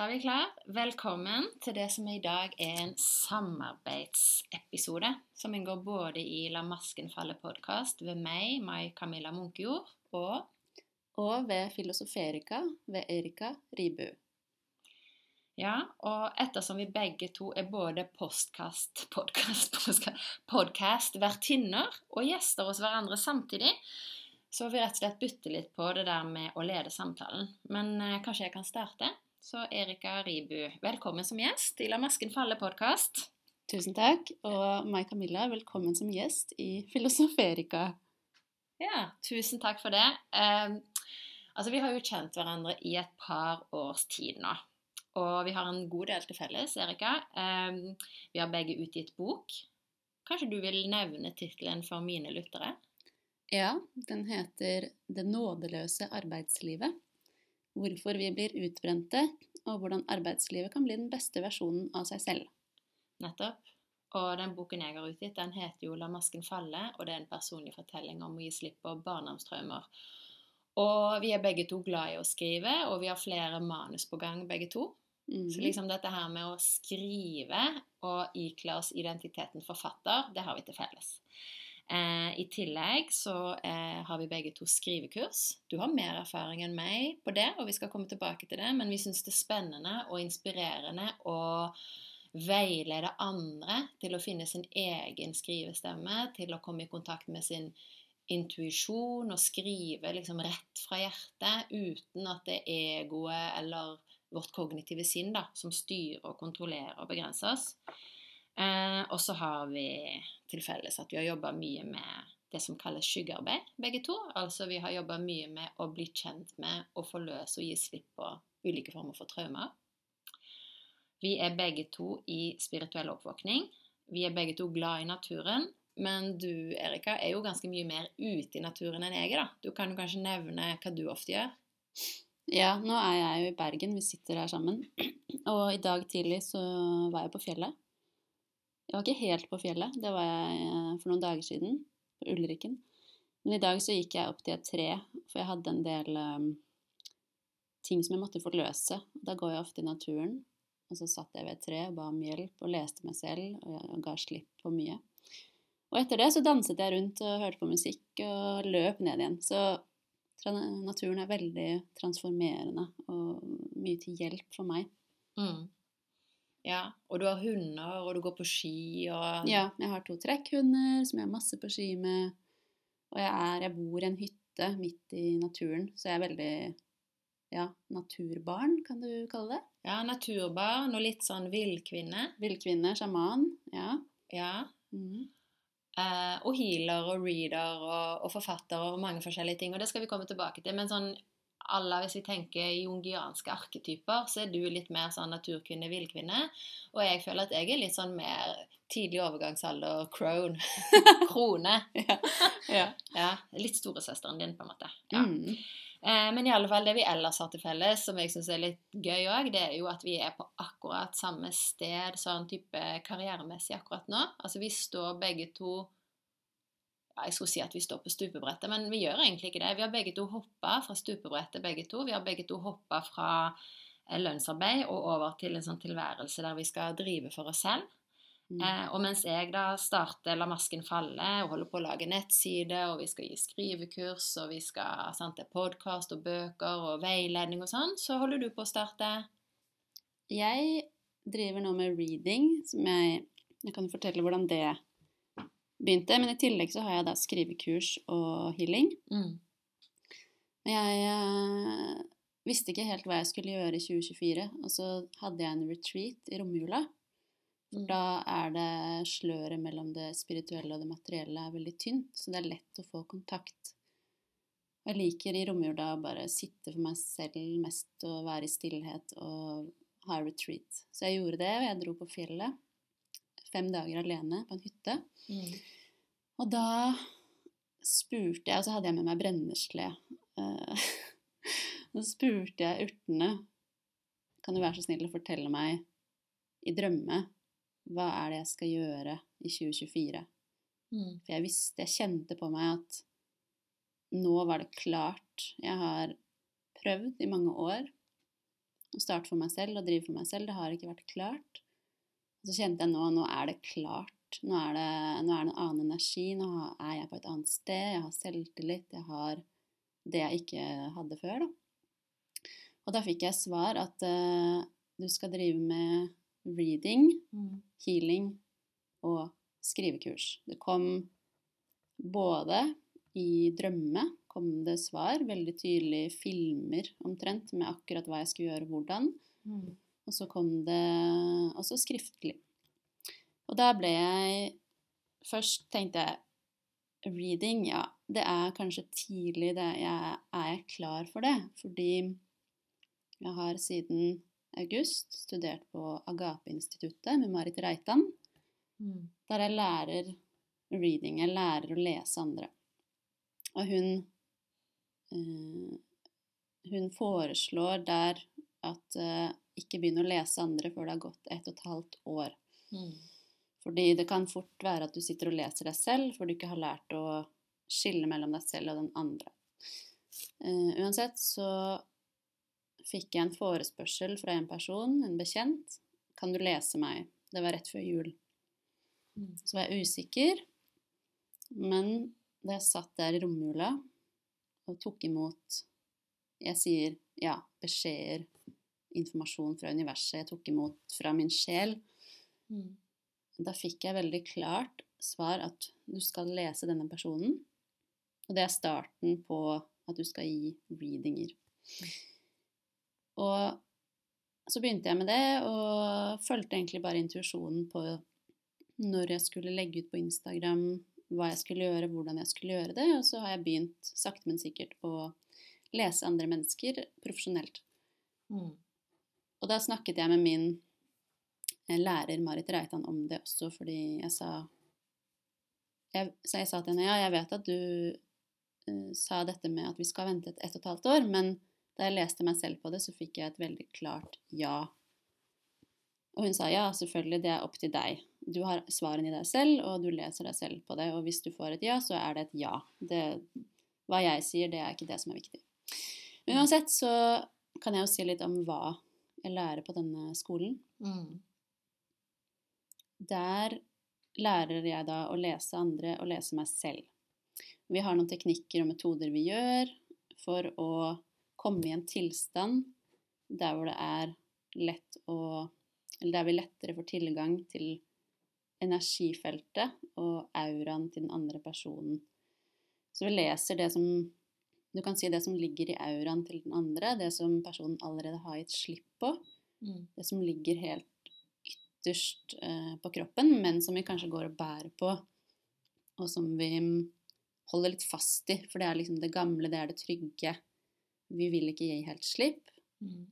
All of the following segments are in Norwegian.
Da er vi klar. Velkommen til det som i dag er en samarbeidsepisode. Som inngår både i La masken falle-podkast ved meg, Mai Camilla Munkejord, og Og ved Filosoferika ved Erika Ribu. Ja, og ettersom vi begge to er både postkast, podcast, podcast, vertinner og gjester hos hverandre samtidig, så vil vi rett og slett bytte litt på det der med å lede samtalen. Men eh, kanskje jeg kan starte? Så Erika Ribu, velkommen som gjest i La masken falle-podkast. Tusen takk. Og meg, Camilla, velkommen som gjest i Filosoferika. Ja, tusen takk for det. Eh, altså, vi har jo kjent hverandre i et par års tid nå. Og vi har en god del til felles, Erika. Eh, vi har begge utgitt bok. Kanskje du vil nevne tittelen for mine lyttere? Ja, den heter Det nådeløse arbeidslivet. Hvorfor vi blir utbrente, og hvordan arbeidslivet kan bli den beste versjonen av seg selv. Nettopp. Og den boken jeg har utgitt, den heter jo 'La masken falle', og det er en personlig fortelling om å gi slipp på barndomstraumer. Og vi er begge to glad i å skrive, og vi har flere manus på gang, begge to. Mhm. Så liksom dette her med å skrive og ikle oss identiteten forfatter, det har vi til felles. Eh, I tillegg så eh, har vi begge to skrivekurs. Du har mer erfaring enn meg på det, og vi skal komme tilbake til det, men vi syns det er spennende og inspirerende å veilede andre til å finne sin egen skrivestemme, til å komme i kontakt med sin intuisjon og skrive liksom rett fra hjertet uten at det er egoet eller vårt kognitive sinn da, som styrer og kontrollerer og begrenser oss. Eh, og så har vi til felles at vi har jobba mye med det som kalles skyggearbeid, begge to. Altså vi har jobba mye med å bli kjent med og forløse og gi slipp på ulike former for traumer. Vi er begge to i spirituell oppvåkning. Vi er begge to glad i naturen. Men du, Erika, er jo ganske mye mer ute i naturen enn jeg er, da. Du kan jo kanskje nevne hva du ofte gjør? Ja, nå er jeg jo i Bergen, vi sitter her sammen. Og i dag tidlig så var jeg på fjellet. Jeg var ikke helt på fjellet, det var jeg eh, for noen dager siden, på Ulriken. Men i dag så gikk jeg opp til et tre, for jeg hadde en del um, ting som jeg måtte forløse. Da går jeg ofte i naturen, og så satt jeg ved et tre og ba om hjelp og leste meg selv og jeg ga slipp på mye. Og etter det så danset jeg rundt og hørte på musikk og løp ned igjen. Så naturen er veldig transformerende og mye til hjelp for meg. Mm. Ja, og du har hunder, og du går på ski, og Ja, jeg har to trekkhunder som jeg har masse på ski med. Og jeg, er, jeg bor i en hytte midt i naturen, så jeg er veldig ja, naturbarn, kan du kalle det. Ja, naturbarn og litt sånn villkvinne. Villkvinne, sjaman. Ja. Ja. Mm. Eh, og healer og reader og, og forfatter og mange forskjellige ting. Og det skal vi komme tilbake til. Men sånn alle, hvis vi tenker jungianske arketyper, så er du litt mer sånn naturkvinne, villkvinne. Og jeg føler at jeg er litt sånn mer tidlig overgangsalder, crone. Krone. ja. ja. Ja, litt storesøsteren din, på en måte. Ja. Mm. Eh, men i alle fall det vi ellers har til felles, som jeg syns er litt gøy òg, det er jo at vi er på akkurat samme sted sånn type karrieremessig akkurat nå. Altså vi står begge to Jeg skulle si at vi står på stupebrettet, men vi gjør egentlig ikke det. Vi har begge to hoppa fra stupebrettet, begge to. Vi har begge to hoppa fra eh, lønnsarbeid og over til en sånn tilværelse der vi skal drive for oss selv. Mm. Eh, og mens jeg da starter La masken falle og holder på å lage nettside, og vi skal gi skrivekurs, og vi skal sant, det er podkast og bøker og veiledning og sånn, så holder du på å starte Jeg driver nå med reading, som jeg Jeg kan fortelle hvordan det begynte. Men i tillegg så har jeg da skrivekurs og healing. mm. Jeg uh, visste ikke helt hva jeg skulle gjøre i 2024, og så hadde jeg en retreat i romjula. Mm. Da er det sløret mellom det spirituelle og det materielle er veldig tynt, så det er lett å få kontakt. Jeg liker i romjula å bare sitte for meg selv mest og være i stillhet og ha retreat. Så jeg gjorde det, og jeg dro på fjellet. Fem dager alene på en hytte. Mm. Og da spurte jeg, og så hadde jeg med meg brennesle. Eh, Så spurte jeg urtene Kan du være så snill å fortelle meg i drømme hva er det jeg skal gjøre i 2024? Mm. For jeg visste, jeg kjente på meg at nå var det klart. Jeg har prøvd i mange år å starte for meg selv og drive for meg selv. Det har ikke vært klart. Så kjente jeg nå nå er det klart. Nå er det, nå er det en annen energi. Nå er jeg på et annet sted. Jeg har selvtillit. Jeg har det jeg ikke hadde før. Da. Og da fikk jeg svar at uh, du skal drive med reading, Mm. healing og skrivekurs. Det kom både i drømme kom det svar, veldig tydelige filmer omtrent med akkurat hva jeg skulle gjøre, og hvordan. Mm. Og så kom det også skriftlig. Og da ble jeg Først tenkte jeg reading, ja, det er kanskje tidlig det jeg, Er jeg klar for det? Fordi jeg har siden august studert på Agape-instituttet med Marit Reitan, Mm. der jeg lærer reading. Jeg lærer å lese andre. Og hun øh, Hun foreslår der at eh, ikke begynn å lese andre før det har gått ett og et halvt år. Mm. Fordi det kan fort være at du sitter og leser deg selv, for du ikke har lært å skille mellom deg selv og den andre. Uh, uansett så fikk jeg en forespørsel fra en person, en bekjent. Kan du lese meg? Det var rett før jul. Mm. Så var jeg usikker, men da jeg satt der i romjula og tok imot Jeg sier ja, beskjeder, informasjon fra universet jeg tok imot fra min sjel. Mm. Da fikk jeg veldig klart svar at du skal lese denne personen. Og det er starten på at du skal gi readinger. Og så begynte jeg med det, og fulgte egentlig bare intuisjonen på når jeg skulle legge ut på Instagram hva jeg skulle gjøre, hvordan jeg skulle gjøre det. Og så har jeg begynt sakte, men sikkert å lese andre mennesker profesjonelt. Mm. Og da snakket jeg med min eh, lærer Marit Reitan om det også, fordi jeg sa jeg, Så jeg sa til henne ja, jeg vet at du uh, sa dette med at vi skal vente et ett og et halvt år, men da jeg leste meg selv på det, så fikk jeg et veldig klart ja. Og hun sa ja, selvfølgelig, det er opp til deg. Du har svarene i deg selv, og du leser deg selv på det. Og hvis du får et ja, så er det et ja. Det, hva jeg sier, det er ikke det som er viktig. Men uansett så kan jeg jo si litt om hva jeg lærer på denne skolen. Mm. Der lærer jeg da å lese andre og lese meg selv. Vi har noen teknikker og metoder vi gjør for å komme i en tilstand der hvor det er lett å Eller der vi lettere får tilgang til energifeltet og auraen til den andre personen. Så vi leser det som Du kan si det som ligger i auraen til den andre, det som personen allerede har gitt slipp på. Mm. Det som ligger helt ytterst eh, på kroppen, men som vi kanskje går og bærer på, og som vi holder litt fast i, for det er liksom det gamle, det er det trygge. Vi vil ikke gi helt slipp. Mm.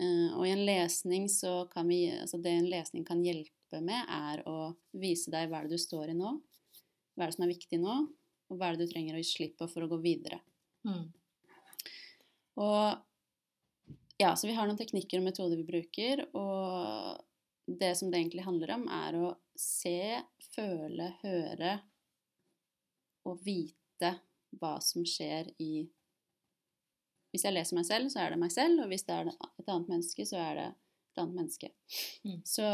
Eh, og i en lesning så kan vi Altså det en lesning kan hjelpe med, er å vise deg hva er det du står i nå, hva er det som er viktig nå, og hva er det du trenger å gi slipp på for å gå videre. Mm. Og ja, så vi har noen teknikker og metoder vi bruker, og det som det egentlig handler om, er å se, føle, høre og vite hva som skjer i Hvis jeg leser meg selv, så er det meg selv, og hvis det er et annet menneske, så er det et annet menneske. Mm. Så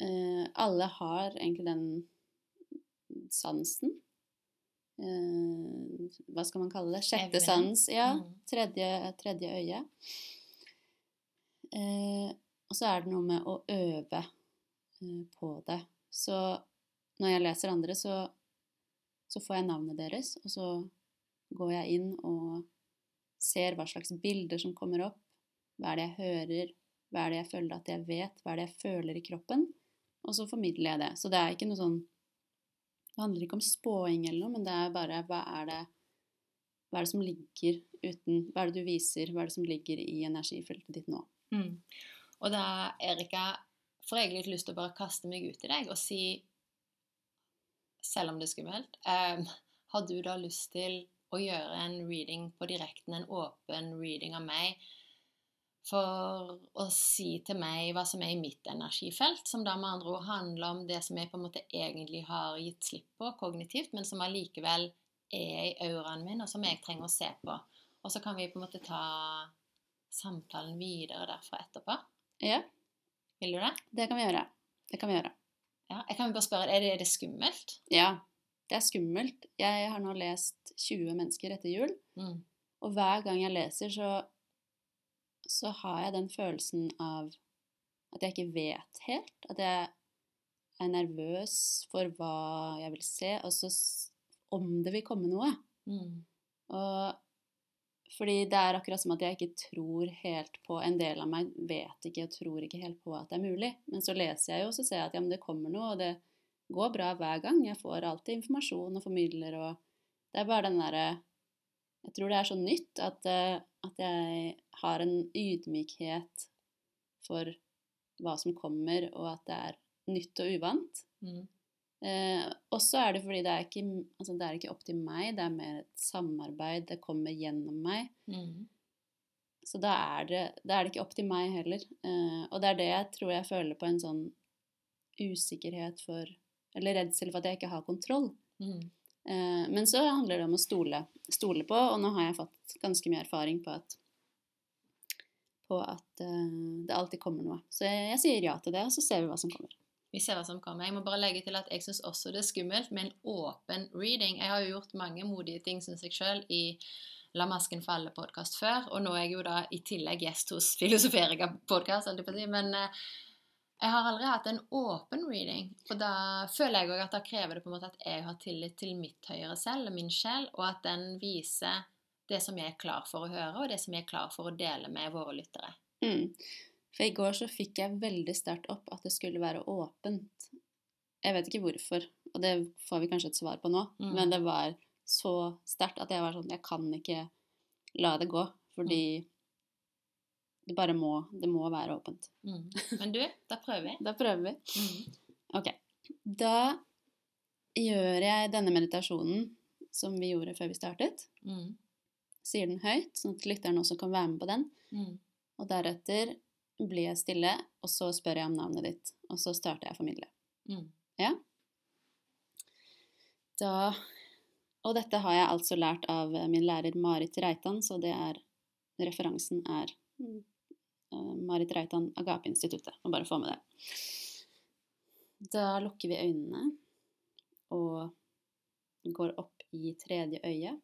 eh, alle har egentlig den sansen. Eh, hva skal man kalle det? Sjette sans. Ja. Mm. Tredje, tredje øye. Eh, og så er det noe med å øve eh, på det. Så når jeg leser andre, så, så får jeg navnet deres, og så går jeg inn og ser hva slags bilder som kommer opp. Hva er det jeg hører? Hva er det jeg føler at jeg vet? Hva er det jeg føler i kroppen? Og så formidler jeg det. Så det er ikke noe sånn Det handler ikke om spåing eller noe, men det er bare hva er det hva er det som ligger uten Hva er det du viser? Hva er det som ligger i energifeltet ditt nå? Mm. Og da, Erika, får jeg litt lyst til å bare kaste meg ut i deg og si, selv om det er skummelt, um, har du da lyst til å gjøre en reading på direkten, en åpen reading av meg, for å si til meg hva som er i mitt energifelt, som da med andre ord handler om det som jeg på en måte egentlig har gitt slipp på kognitivt, men som allikevel er i auraen min, og som jeg trenger å se på. Og så kan vi på en måte ta samtalen videre derfra etterpå? Ja, Vil du det? det kan vi gjøre. Det kan vi gjøre. Ja. Jeg kan bare spørre, er det, er det skummelt? Ja, det er skummelt. Jeg har nå lest 20 mennesker etter jul, Mm. og hver gang jeg leser, så, så har jeg den følelsen av at jeg ikke vet helt. At jeg er nervøs for hva jeg vil se, og så om det vil komme noe. Mm. Og fordi det er akkurat som at jeg ikke tror helt på En del av meg vet ikke og tror ikke helt på at det er mulig. Men så leser jeg jo, og så ser jeg at ja, men det kommer noe, og det går bra hver gang. Jeg får alltid informasjon og formidler, og det er bare den derre Jeg tror det er så nytt at, eh, at jeg har en ydmykhet for hva som kommer, og at det er nytt og uvant. Mm. Eh, og så er det fordi det er, ikke, altså det er ikke opp til meg, det er mer et samarbeid, det kommer gjennom meg. Mm. Så da er det, da er det ikke opp til meg heller. Eh, og det er det jeg tror jeg føler på en sånn usikkerhet for Eller redsel for at jeg ikke har kontroll. Mm. Eh, men så handler det om å stole, stole på, og nå har jeg fått ganske mye erfaring på at på at eh, det alltid kommer noe. Så jeg, jeg sier ja til det, og så ser vi hva som kommer. Vi ser hva som kommer. Jeg må bare legge til at jeg syns også det er skummelt med en åpen reading. Jeg har jo gjort mange modige ting, syns jeg sjøl, i La masken falle-podkast før, og nå er jeg jo da i tillegg gjest hos Filosoferinga-podkast, men eh, jeg har aldri hatt en åpen reading. Og da føler jeg òg at da krever det på en måte at jeg har tillit til mitt høyere selv, min sjel, og at den viser det som jeg er klar for å høre, og det som jeg er klar for å dele med våre lyttere. Mm. For i går så fikk jeg veldig sterkt opp at det skulle være åpent. Jeg vet ikke hvorfor, og det får vi kanskje et svar på nå, Mm. men det var så sterkt at jeg var sånn Jeg kan ikke la det gå, fordi det bare må Det må være åpent. Mm. Men du, da prøver vi. Da prøver vi. Mm. Ok. Da gjør jeg denne meditasjonen som vi gjorde før vi startet. Mm. Sier den høyt, sånn at lytteren også kan være med på den. Mm. Og deretter blir jeg stille, og så spør jeg om navnet ditt. Og så starter jeg å formidle. Mm. Da, og dette har jeg altså lært av min lærer Marit Reitan, så det er referansen er Marit Reitan, Agape-instituttet. Må bare få med det. Da lukker vi øynene og går opp i tredje øye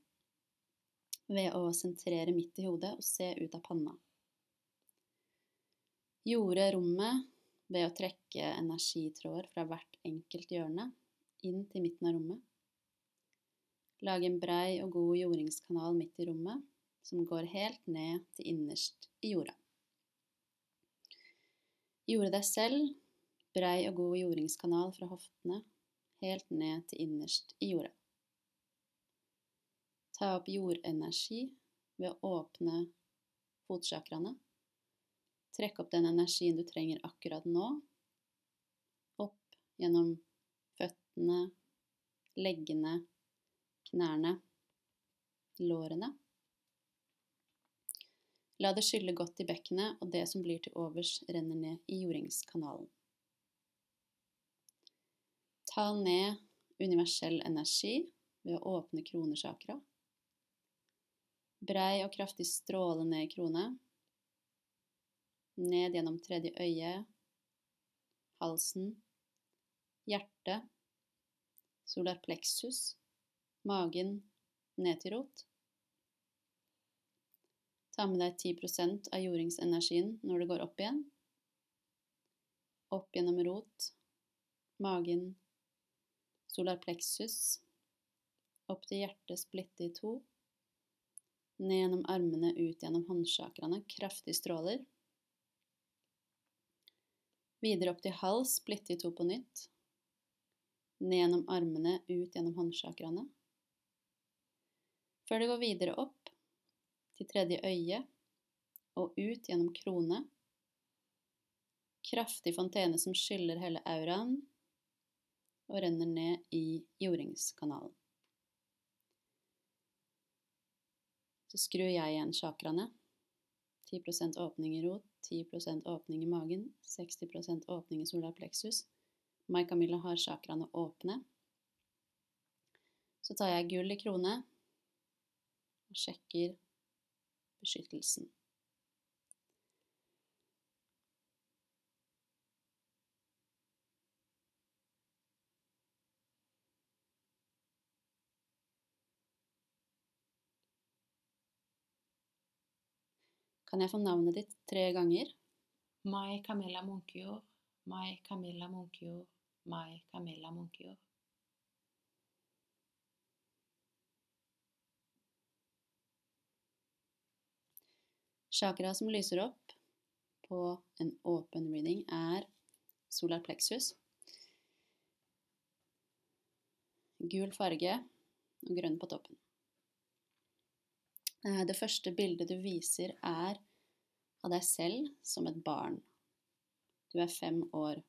ved å sentrere midt i hodet og se ut av panna. Jorde rommet ved å trekke energitråder fra hvert enkelt hjørne inn til midten av rommet. Lage en brei og god jordingskanal midt i rommet, som går helt ned til innerst i jorda. Jorde deg selv brei og god jordingskanal fra hoftene helt ned til innerst i jorda. Ta opp jordenergi ved å åpne fotchakraene. Trekk opp den energien du trenger akkurat nå. Opp gjennom føttene, leggene, knærne, lårene. La det skylle godt i bekkenet, og det som blir til overs, renner ned i jordingskanalen. Ta ned universell energi ved å åpne kronesjakra. Brei og kraftig stråle ned i krone. Ned gjennom tredje øye, halsen, hjertet, solar plexus, magen, ned til rot. Ta med deg 10 av jordingsenergien når det går opp igjen. Opp gjennom rot, magen, solar plexus, opp til hjertet splittet i to. Ned gjennom armene, ut gjennom håndchakraene, kraftige stråler. Videre opp til hals, splitte i to på nytt. Ned gjennom armene, ut gjennom håndchakraene. Før du går videre opp til tredje øye og ut gjennom krone. Kraftig fontene som skyller hele auraen og renner ned i jordingskanalen. Så skrur jeg igjen chakraene. 10% åpning i rot, 10% åpning i magen, 60% åpning i solar plexus. Mai Camilla har chakraene åpne. Så tar jeg gull i krone og sjekker beskyttelsen. Kan jeg få navnet ditt tre ganger? Mai Camilla Munkejord, Mai Camilla Munkejord, Mai Camilla Munkejord. Chakra som lyser opp på en åpen reading, er solar plexus. Gul farge og grønn på toppen. Eh, Det første bildet du viser, er av deg selv som et barn. Du er fem år,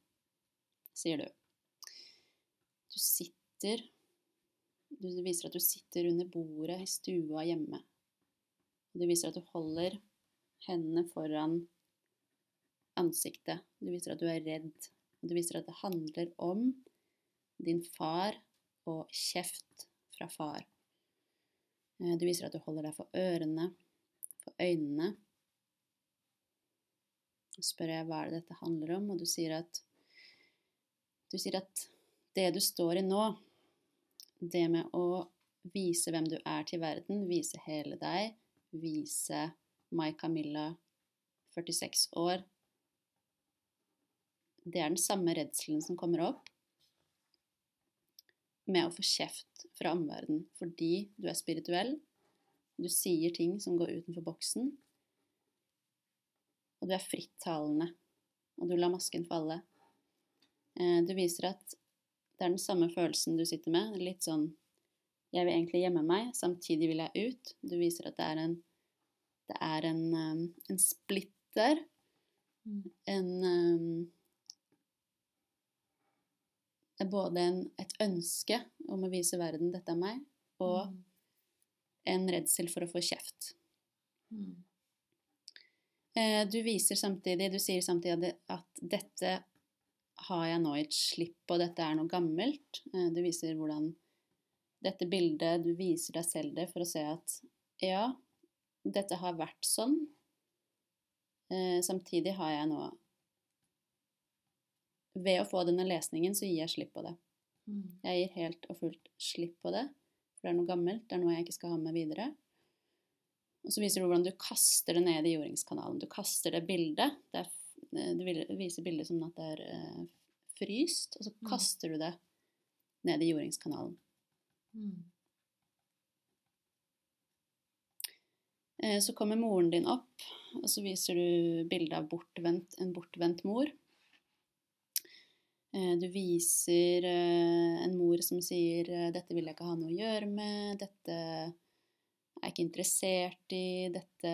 sier du. Du sitter Du viser at du sitter under bordet i stua hjemme. Du viser at du holder hendene foran ansiktet. Du viser at du er redd. Du viser at det handler om din far og kjeft fra far. Eh, Du viser at du holder deg for ørene, for øynene. Så spør jeg hva er det dette handler om, og du sier at du sier at det du står i nå, det med å vise hvem du er til verden, vise hele deg, vise Mai Camilla, 46 år, det er den samme redselen som kommer opp med å få kjeft fra omverdenen fordi du er spirituell, du sier ting som går utenfor boksen, og du er frittalende, og du lar masken falle. Eh, Du viser at det er den samme følelsen du sitter med, litt sånn jeg vil egentlig gjemme meg, samtidig vil jeg ut. Du viser at det er en, det er en, um, en splitter, en um, Det er både en, et ønske om å vise verden 'dette er meg', og Mm. en redsel for å få kjeft. Mm. Eh, Du viser samtidig, du sier samtidig at dette har jeg nå gitt slipp på, dette er noe gammelt. Eh, Du viser hvordan dette bildet, du viser deg selv det for å se at ja, dette har vært sånn. Eh, Samtidig har jeg nå Ved å få denne lesningen så gir jeg slipp på det. Mm. Jeg gir helt og fullt slipp på det, for det er noe gammelt, det er noe jeg ikke skal ha med videre. Og så viser du hvordan du kaster det ned i jordingskanalen. Du kaster det bildet. Det er, eh, du viser bildet som at det er eh, fryst, og så Mm. kaster du det ned i jordingskanalen. Mm. Så kommer moren din opp, og så viser du bilde av bortvendt, en bortvendt mor. Eh, Du viser eh, en mor som sier eh, 'dette vil jeg ikke ha noe å gjøre med', 'dette er jeg ikke interessert i', 'dette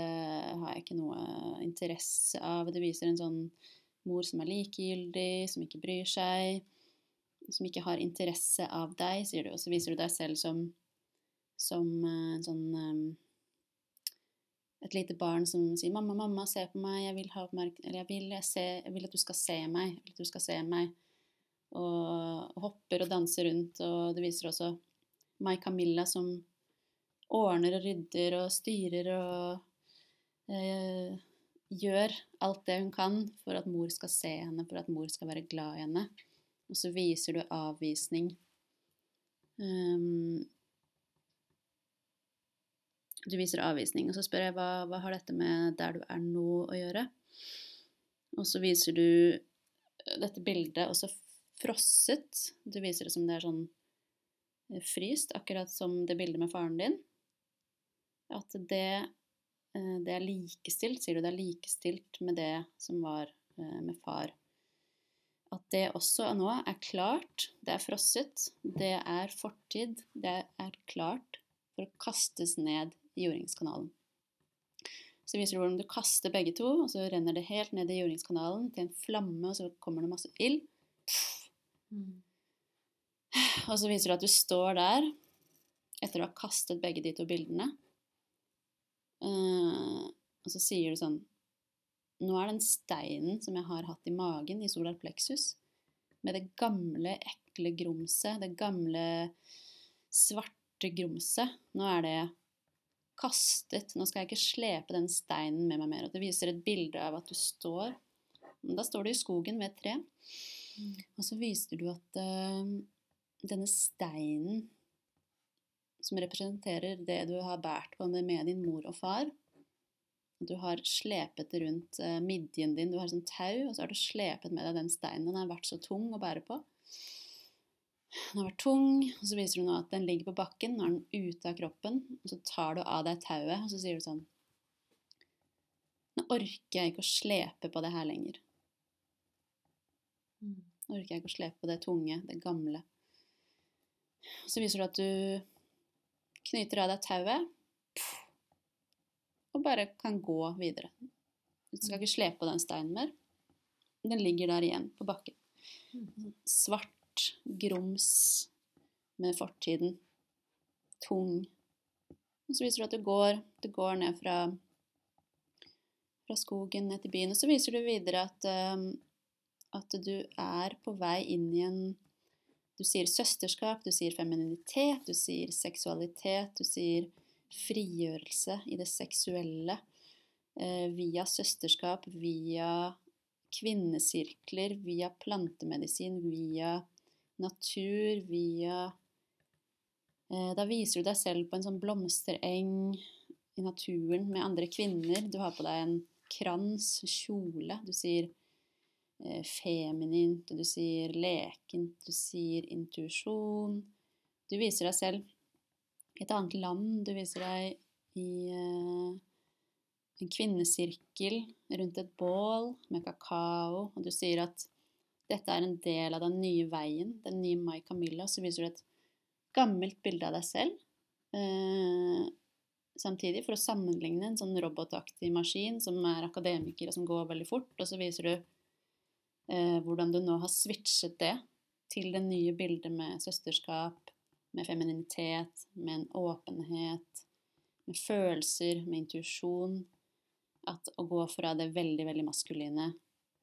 har jeg ikke noe interesse av'. Du viser en sånn mor som er likegyldig, som ikke bryr seg, som ikke har interesse av deg, sier du. Og så viser du deg selv som, som eh, en sånn eh, et lite barn som sier 'mamma, mamma, se på meg, jeg vil jeg vil, jeg, se, jeg vil at du skal se meg. Jeg vil at du skal se meg. Og, hopper og danser rundt, og det viser også Mai Camilla som ordner og rydder og styrer og eh, gjør alt det hun kan for at mor skal se henne, for at mor skal være glad i henne. Og så viser du avvisning. Um, du viser avvisning, og så spør jeg hva, hva har dette med der du er nå å gjøre? Og så viser du eh, dette bildet også frosset. Du viser det som det er sånn eh, fryst, akkurat som det bildet med faren din. At det, eh, det er likestilt, sier du, det er likestilt med det som var med far. At det også nå er klart, det er frosset, det er fortid, det er klart for å kastes ned i jordingskanalen. Så viser du hvordan du kaster begge to, og så renner det helt ned i jordingskanalen til en flamme, og så kommer det masse ild. Mm. Og så viser du at du står der etter å ha kastet begge de to bildene. Uh, og så sier du sånn Nå er den steinen som jeg har hatt i magen, i solar plexus, med det gamle, ekle grumset, det gamle, svarte grumset Nå er det kastet. Nå skal jeg ikke slepe den steinen med meg mer. Og det viser et bilde av at du står Da står du i skogen ved et tre. Mm. Og så viser du at uh, denne steinen som representerer det du har båret på med, din mor og far, Du har slepet rundt eh, midjen din. Du har sånn tau, og så har du slepet med deg den steinen. Den har vært så tung å bære på. Den har vært tung, og så viser du nå at den ligger på bakken. Nå er den ute av kroppen. Og så tar du av deg tauet, og så sier du sånn Nå orker jeg ikke å slepe på det her lenger. Mm. Nå orker jeg ikke å slepe på det tunge, det gamle. Så viser du at du knyter av deg tauet og bare kan gå videre. Du skal ikke slepe på den steinen mer. Den ligger der igjen på bakken. Svart grums med fortiden. Tung. Og så viser du at du går, du går ned fra, fra skogen ned til byen. Og så viser du videre at, um, at du er på vei inn i en Du sier søsterskap, du sier femininitet, du sier seksualitet, du sier frigjørelse i det seksuelle eh, via søsterskap, via kvinnesirkler, via plantemedisin, via natur, via eh, Da viser du deg selv på en sånn blomstereng i naturen med andre kvinner. Du har på deg en krans, kjole. Du sier eh, feminint, du sier lekent, du sier intuisjon. Du viser deg selv i et annet land. Du viser deg i eh, en kvinnesirkel rundt et bål med kakao, og du sier at dette er en del av den nye veien, den nye Mai Camilla. Så viser du et gammelt bilde av deg selv. Eh, samtidig, for å sammenligne en sånn robotaktig maskin som er akademiker og som går veldig fort, og så viser du eh, hvordan du nå har switchet det til det nye bildet med søsterskap, med femininitet, med en åpenhet, med følelser, med intuisjon. At å gå fra det veldig, veldig maskuline,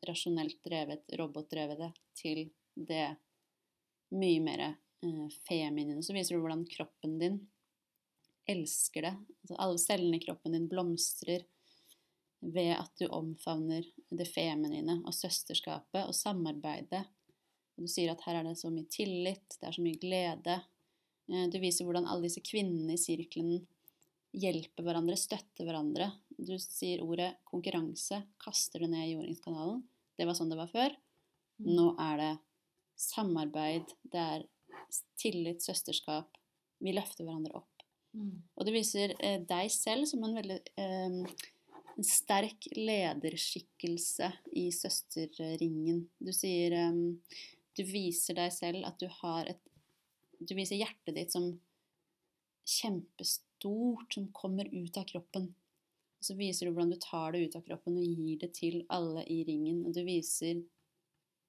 rasjonelt drevet, robotdrevede, til det mye mer eh, feminine. Så viser du hvordan kroppen din elsker det. Altså, alle cellene i kroppen din blomstrer ved at du omfavner det feminine og søsterskapet og samarbeidet. Og du sier at her er det så mye tillit, det er så mye glede. Eh, Du viser hvordan alle disse kvinnene i sirkelen hjelper hverandre, støtter hverandre. Du sier ordet konkurranse, kaster det ned i jordingskanalen. Det var sånn det var før. Nå er det samarbeid, det er tillit, søsterskap. Vi løfter hverandre opp. Mm. Og det viser eh, deg selv som en veldig eh, en sterk lederskikkelse i søsterringen. Du sier eh, Du viser deg selv at du har et Du viser hjertet ditt som kjempestort, som kommer ut av kroppen. Og så viser du hvordan du tar det ut av kroppen og gir det til alle i ringen. Og du viser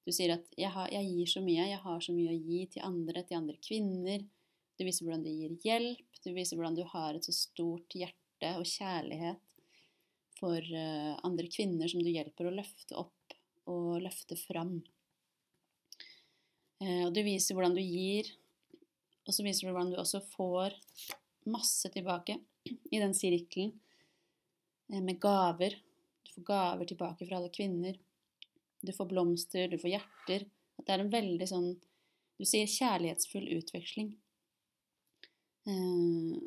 Du sier at jeg, har, 'jeg gir så mye, jeg har så mye å gi til andre, til andre kvinner'. Du viser hvordan du gir hjelp, du viser hvordan du har et så stort hjerte og kjærlighet for eh, andre kvinner som du hjelper å løfte opp og løfte fram. Eh, og du viser hvordan du gir, og så viser du hvordan du også får masse tilbake i den sirkelen med gaver. Du får gaver tilbake fra alle kvinner. Du får blomster, du får hjerter. At det er en veldig sånn Du sier kjærlighetsfull utveksling. Eh,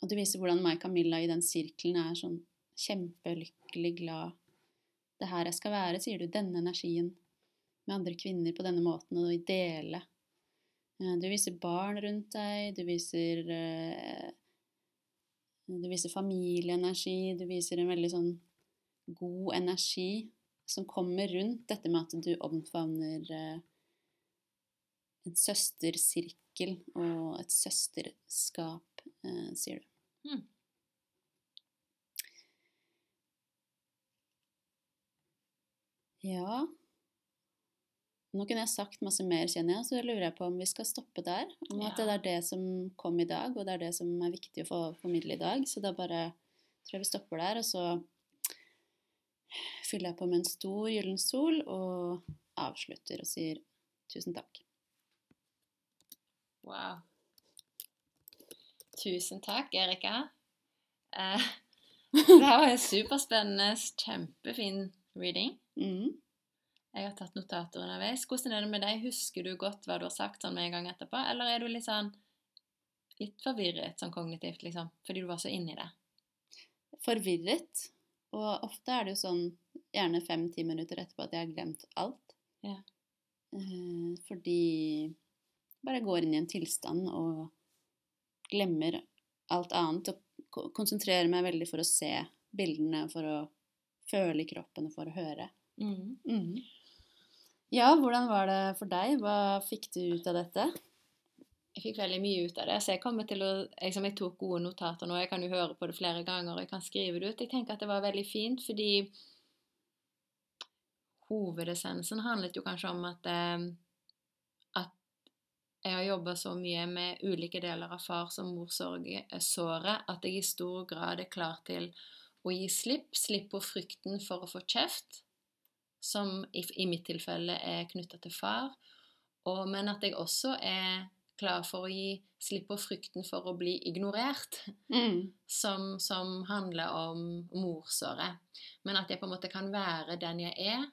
og du viser hvordan Mai Camilla i den sirkelen er sånn kjempelykkelig glad. Det er her jeg skal være, sier du. Denne energien med andre kvinner på denne måten, og i dele. Eh, Du viser barn rundt deg, du viser eh, Du viser familieenergi, du viser en veldig sånn god energi som kommer rundt dette med at du omfavner eh, en søstersirkel og et søsterskap, eh, sier du. Mm. Ja Nå kunne jeg sagt masse mer, kjenner jeg, så jeg lurer jeg på om vi skal stoppe der. Om at det er det som kom i dag, og det er det som er viktig å få formidle i dag. Så da bare tror jeg vi stopper der, og så fyller jeg på med en stor gyllen sol og avslutter og sier tusen takk. Wow. Tusen takk, Erika. Eh, det var en superspennende, kjempefin reading. Mm. Jeg har tatt notater underveis. Hvordan er det med deg? Husker du godt hva du har sagt sånn med en gang etterpå, eller er du litt sånn litt forvirret sånn kognitivt, liksom, fordi du var så inni det? forvirret. Og ofte er det jo sånn gjerne fem-ti minutter etterpå at jeg har glemt alt. Ja. Fordi fordi bare går inn i en tilstand og glemmer alt annet. Og konsentrerer meg veldig for å se bildene, for å føle i kroppen og for å høre. Mm. Ja, hvordan var det for deg? Hva fikk du ut av dette? Jeg fikk veldig mye ut av det, så jeg kommer til å liksom, Jeg tok gode notater nå. Jeg kan jo høre på det flere ganger, og jeg kan skrive det ut. Jeg tenker at det var veldig fint, fordi hovedessensen handlet jo kanskje om at eh, jeg har jobba så mye med ulike deler av fars- og morsåret at jeg i stor grad er klar til å gi slipp. Slipp på frykten for å få kjeft, som i, i mitt tilfelle er knytta til far. Og, men at jeg også er klar for å gi slipp på frykten for å bli ignorert, Mm. som, som handler om morsåret. Men at jeg på en måte kan være den jeg er,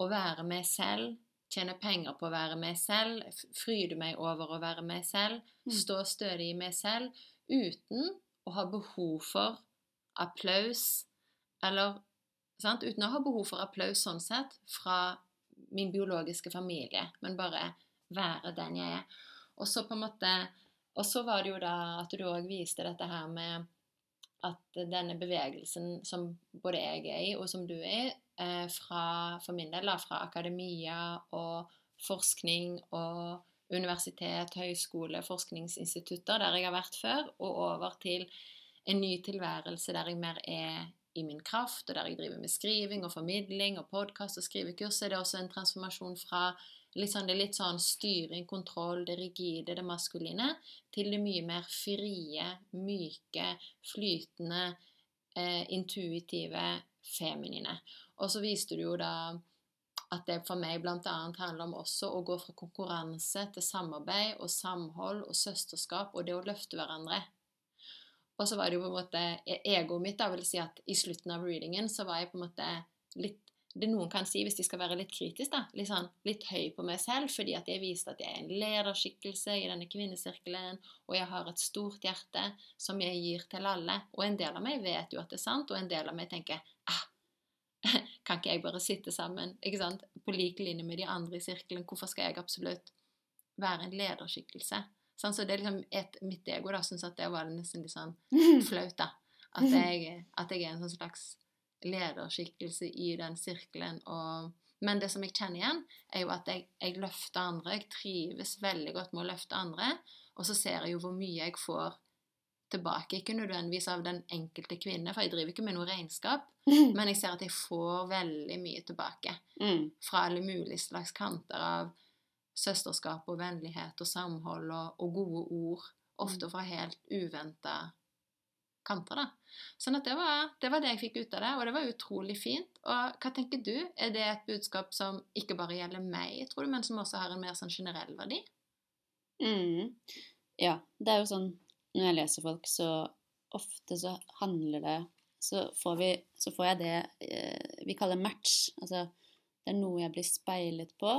og være meg selv, tjene penger på å være meg selv, fryde meg over å være meg selv, Mm. stå stødig i meg selv, uten å ha behov for applaus, eller sant? Uten å ha behov for applaus sånn sett fra min biologiske familie, men bare være den jeg er. Og så på en måte Og så var det jo da at du òg viste dette her med at denne bevegelsen som både jeg er i, og som du er i, eh, fra, for min del, da, fra akademia og forskning og universitet, høyskole, forskningsinstitutter, der jeg har vært før, og over til en ny tilværelse der jeg mer er i min kraft, og der jeg driver med skriving og formidling og podkast og skrivekurs, er det også en transformasjon fra litt sånn, det litt sånn styring, kontroll, det rigide, det maskuline, til det mye mer frie, myke, flytende, eh, intuitive, feminine. Og så viste du jo da at det for meg bl.a. handler om også å gå fra konkurranse til samarbeid og samhold og søsterskap og det å løfte hverandre. Og så var det jo på en måte e- egoet mitt, da vil si at i slutten av readingen så var jeg på en måte litt det noen kan si hvis de skal være litt kritisk, da, litt, sånn, litt høy på meg selv, fordi at jeg viste at jeg er en lederskikkelse i denne kvinnesirkelen, og jeg har et stort hjerte som jeg gir til alle. Og en del av meg vet jo at det er sant, og en del av meg tenker ah, kan ikke jeg bare sitte sammen ikke sant, på lik linje med de andre i sirkelen? Hvorfor skal jeg absolutt være en lederskikkelse? Sånn, så det er liksom et, Mitt ego da syns at det var nesten litt sånn flaut, da. At jeg, at jeg er en sånn slags lederskikkelse i den sirkelen. Og, men det som jeg kjenner igjen, er jo at jeg, jeg løfter andre. Jeg trives veldig godt med å løfte andre. Og så ser jeg jo hvor mye jeg får tilbake. Ikke nødvendigvis av den enkelte kvinne, for jeg driver ikke med noe regnskap. Men jeg ser at jeg får veldig mye tilbake Mm. fra alle mulige slags kanter av søsterskap og vennlighet og samhold og, og gode ord. Ofte fra helt uventa kanter, da. Sånn at det var, det var det jeg fikk ut av det, og det var utrolig fint. Og hva tenker du? Er det et budskap som ikke bare gjelder meg, tror du, men som også har en mer sånn generell verdi? Mm. Ja, det er jo sånn når jeg leser folk, så ofte så handler det Så får, vi, så får jeg det eh, vi kaller match. Altså det er noe jeg blir speilet på,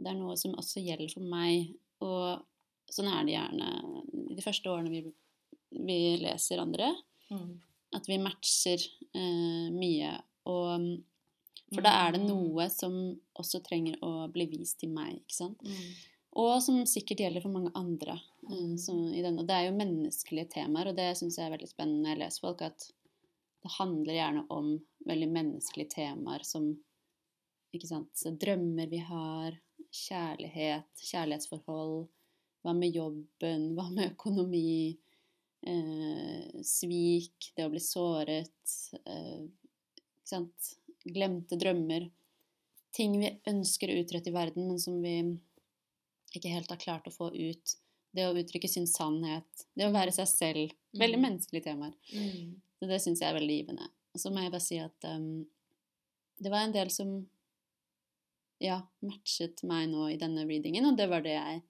og det er noe som også gjelder for meg. Og sånn er det gjerne de første årene vi, vi leser andre. At vi matcher eh, mye. Og For da er det noe som også trenger å bli vist til meg, ikke sant. Mm. Og som sikkert gjelder for mange andre. eh, Mm. som i denne. Og det er jo menneskelige temaer, og det syns jeg er veldig spennende når jeg leser folk, at det handler gjerne om veldig menneskelige temaer som ikke sant, drømmer vi har, kjærlighet, kjærlighetsforhold, hva med jobben, hva med økonomi, eh, svik, det å bli såret, eh, ikke sant, glemte drømmer, ting vi ønsker å utrette i verden, men som vi ikke helt har klart å få ut. Det å uttrykke sin sannhet, det å være seg selv. Veldig Mm. menneskelige temaer. Mm. Så det syns jeg er veldig givende. Og så må jeg bare si at um, det var en del som ja, matchet meg nå i denne readingen, og det var det jeg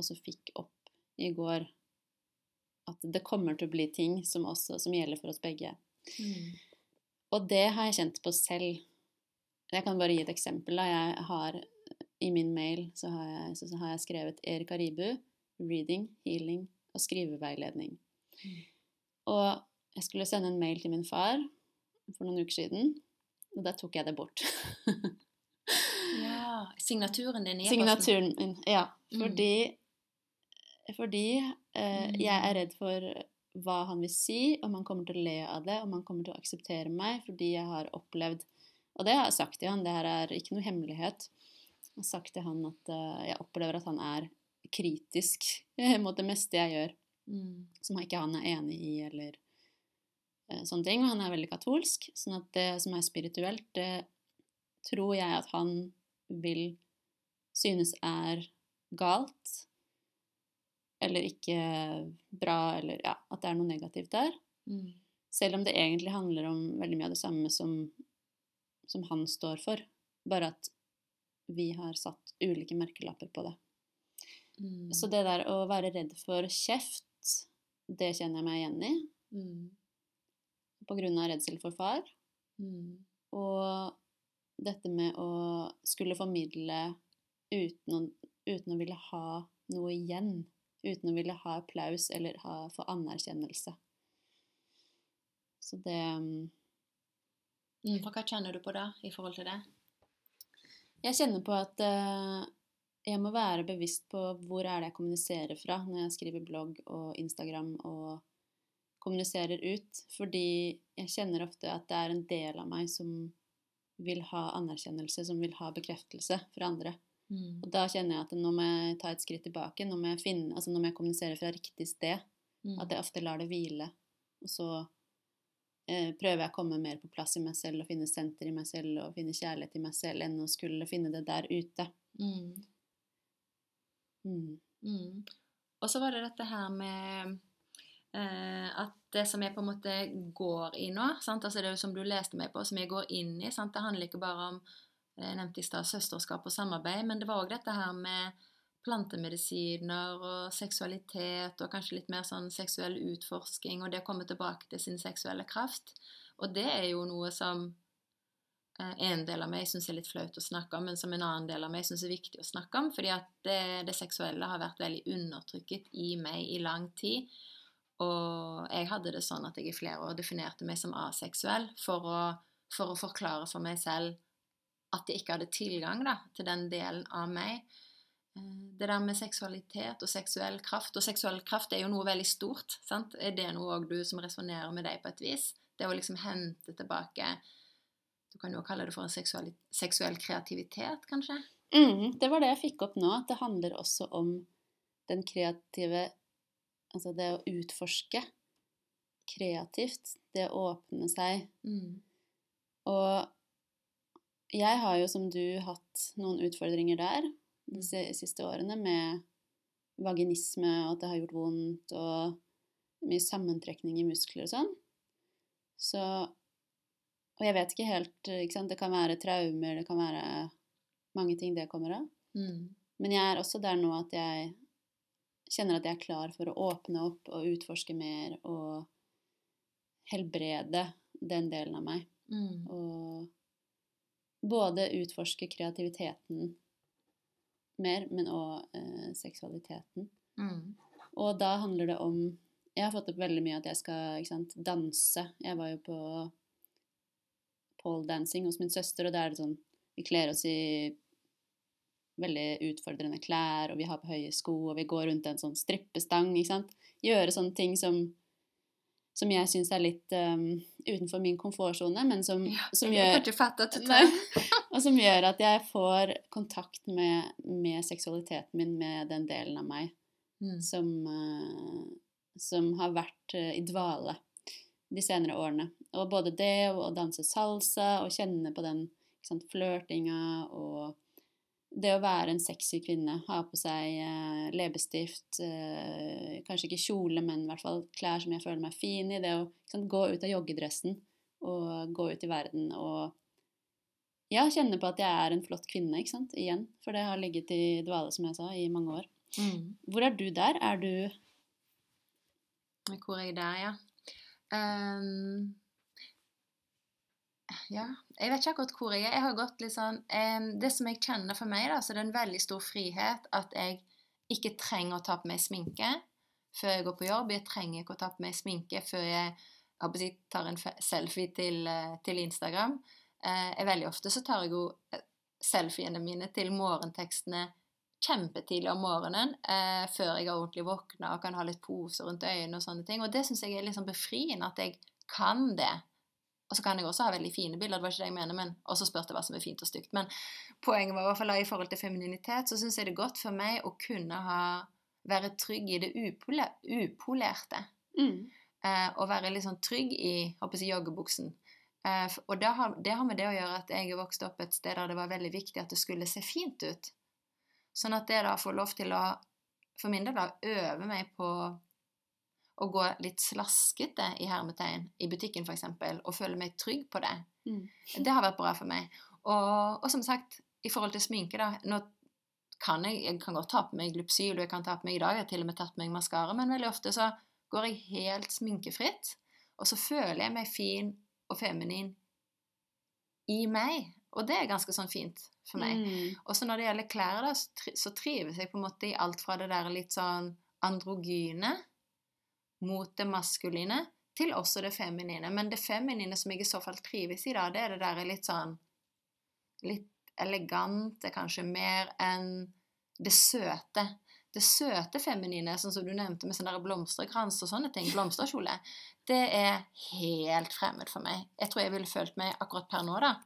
også fikk opp i går. At det kommer til å bli ting som også som gjelder for oss begge. Mm. Og det har jeg kjent på selv. Jeg kan bare gi et eksempel. Da. Jeg har I min mail så har jeg, så har jeg skrevet Erik Aribu, reading, healing og skriveveiledning. Mm. Og jeg skulle sende en mail til min far for noen uker siden, og da tok jeg det bort. Ja, Signaturen din e-posten. Signaturen min, ja. Mm. Fordi, fordi eh, Mm. jeg er redd for hva han vil si, om han kommer til å le av det, om han kommer til å akseptere meg, fordi jeg har opplevd Og det har jeg sagt til han, det her er ikke noe hemmelighet. Jeg har sagt til han at eh, jeg opplever at han er kritisk mot det meste jeg gjør, Mm. som ikke han er enig i, eller eh, sånne ting. Og han er veldig katolsk, sånn at det som er spirituelt, det tror jeg at han vil synes er galt, eller ikke bra, eller ja, at det er noe negativt der. Mm. Selv om det egentlig handler om veldig mye av det samme som, som han står for, bare at vi har satt ulike merkelapper på det. Mm. Så det der å være redd for kjeft, det kjenner jeg meg igjen i, Mm. på grunn av redsel for far. Mm. Og dette med å skulle formidle uten å, uten å ville ha noe igjen. Uten å ville ha applaus eller ha, få anerkjennelse. Så det mm, hva kjenner du på da, i forhold til det? Jeg kjenner på at uh, jeg må være bevisst på hvor er det jeg kommuniserer fra når jeg skriver blogg og Instagram og kommuniserer ut. Fordi jeg kjenner ofte at det er en del av meg som vil ha anerkjennelse, som vil ha bekreftelse fra andre. Mm. Og da kjenner jeg at nå må jeg ta et skritt tilbake. Nå må jeg, finne, altså nå må jeg kommunisere fra riktig sted. Mm. At jeg ofte lar det hvile. Og så eh, prøver jeg å komme mer på plass i meg selv og finne senter i meg selv og finne kjærlighet i meg selv enn å skulle finne det der ute. Mm. Mm. Mm. Og så var det dette her med at det som jeg på en måte går i nå, sant? altså det som du leste meg på, som jeg går inn i, sant? det handler ikke bare om jeg nevnte i sted, søsterskap og samarbeid, men det var òg dette her med plantemedisiner og seksualitet og kanskje litt mer sånn seksuell utforsking og det å komme tilbake til sin seksuelle kraft. Og det er jo noe som eh, en del av meg syns er litt flaut å snakke om, men som en annen del av meg syns er viktig å snakke om, fordi at det, det seksuelle har vært veldig undertrykket i meg i lang tid. Og jeg hadde det sånn at jeg i flere år definerte meg som aseksuell for å, for å forklare for meg selv at jeg ikke hadde tilgang da, til den delen av meg. Eh, Det der med seksualitet og seksuell kraft Og seksuell kraft er jo noe veldig stort. sant? Er det noe du som resonnerer med deg på et vis? Det å liksom hente tilbake Du kan jo kalle det for en seksuell, seksuell kreativitet, kanskje? Mm, det var det jeg fikk opp nå, at det handler også om den kreative Altså det å utforske kreativt, det å åpne seg. Mm. Og jeg har jo som du hatt noen utfordringer der de siste årene med vaginisme og at det har gjort vondt og mye sammentrekning i muskler og sånn. Så Og jeg vet ikke helt ikke sant? Det kan være traumer, det kan være mange ting det kommer av. Mm. Men jeg er også der nå at jeg kjenner at jeg er klar for å åpne opp og utforske mer og helbrede den delen av meg. Mm. Og både utforske kreativiteten mer, men òg eh, seksualiteten. Mm. Og da handler det om Jeg har fått opp veldig mye at jeg skal sant, danse. Jeg var jo på pole dancing hos min søster, og da er det sånn Vi kler oss i veldig utfordrende klær, og vi har på høye sko, og vi går rundt en sånn strippestang, ikke sant. Gjøre sånne ting som som jeg syns er litt um, utenfor min komfortsone, men som, som gjør Nei. og som gjør at jeg får kontakt med, med seksualiteten min, med den delen av meg mm. som, uh, som har vært uh, i dvale de senere årene. Og både det og å danse salsa og kjenne på den flørtinga og det å være en sexy kvinne, ha på seg eh, leppestift, eh, kanskje ikke kjole, men i hvert fall klær som jeg føler meg fin i. Det å sant, gå ut av joggedressen og gå ut i verden og ja, kjenne på at jeg er en flott kvinne, ikke sant, igjen. For det har ligget i dvale, som jeg sa, i mange år. Mm. Hvor er du der? Er du Hvor er jeg der, ja? Ehm, ja, jeg vet ikke akkurat hvor jeg er. Jeg har gått litt sånn um, Det som jeg kjenner for meg, da, så det er en veldig stor frihet at jeg ikke trenger å ta på meg sminke før jeg går på jobb. Jeg trenger ikke å ta på meg sminke før jeg jeg tar en selfie til, eh, til Instagram. Uh, jeg veldig ofte så tar jeg jo eh, selfiene mine til morgentekstene kjempetidlig om morgenen, uh, før jeg har ordentlig våkna og kan ha litt poser rundt øynene og sånne ting. Og det syns jeg er sånn befriende at jeg kan det. Og så kan jeg også ha veldig fine bilder, det var ikke det jeg mener, men også spurte hva som er fint og stygt. Men poenget var i hvert fall i forhold til femininitet, så syns jeg det er godt for meg å kunne ha være trygg i det upole, upolerte. Mm. Eh, og være litt sånn trygg i håper jeg, joggebuksen. Eh, og det har, det har med det å gjøre at jeg er vokst opp et sted der det var veldig viktig at det skulle se fint ut. Sånn at det da får lov til å, for min del, da, øve meg på å gå litt slaskete i hermetegn i butikken f.eks., og føle meg trygg på det. Mm. Det har vært bra for meg. Og, og som sagt, i forhold til sminke, da Nå kan jeg, jeg kan godt ta på meg Glupsyl, og jeg kan ta på meg i dag, jeg har til og med tatt på meg maskara, men veldig ofte så går jeg helt sminkefritt, og så føler jeg meg fin og feminin i meg. Og det er ganske sånn fint for meg. Mm. Og så når det gjelder klær, da, så så trives jeg på en måte i alt fra det der litt sånn androgyne mot det maskuline, til også det feminine. Men det feminine som jeg i så fall trives i, da, det er det der litt sånn Litt elegante, kanskje, mer enn det søte. Det søte feminine, sånn som du nevnte med sånn blomsterkrans og sånne ting, blomsterkjole, det er helt fremmed for meg. Jeg tror jeg ville følt meg akkurat per nå, da,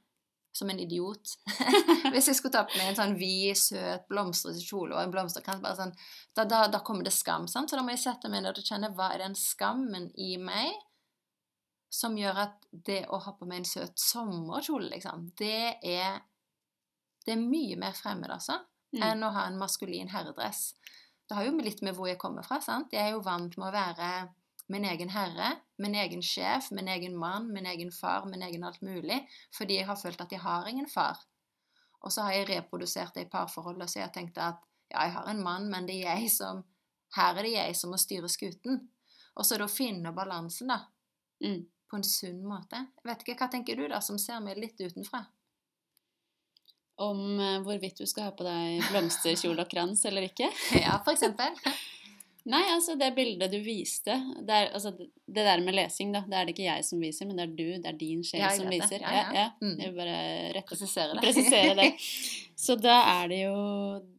som en idiot. Hvis jeg skulle ta på meg en sånn vid, søt, blomstrete kjole og en blomsterkrans, sånn, da, da, da kommer det skam, sant? Så da må jeg sette meg ned og kjenne hva er den skammen i meg som gjør at det å ha på meg en søt sommerkjole, liksom, det er Det er mye mer fremmed, altså, Mm. enn å ha en maskulin herredress. Det har jo litt med hvor jeg kommer fra, sant? Jeg er jo vant med å være min egen herre, min egen sjef, min egen mann, min egen far, min egen alt mulig, fordi jeg har følt at jeg har ingen far. Og så har jeg reprodusert det i parforholdet, så jeg tenkt at ja, jeg har en mann, men det er jeg som Her er det jeg som må styre skuten. Og så er det å finne balansen, da, Mm. på en sunn måte. Jeg vet ikke, Hva tenker du, da, som ser meg litt utenfra? Om eh, hvorvidt du skal ha på deg blomsterkjole og krans eller ikke. Ja, for eksempel. Nei, altså det bildet du viste det, er, altså, det der med lesing, da. Det er det ikke jeg som viser, men det er du, det er din sjel som viser. det. Ja, ja. Mm. Jeg vil bare rette Presisere det. presisere det. Så da er det jo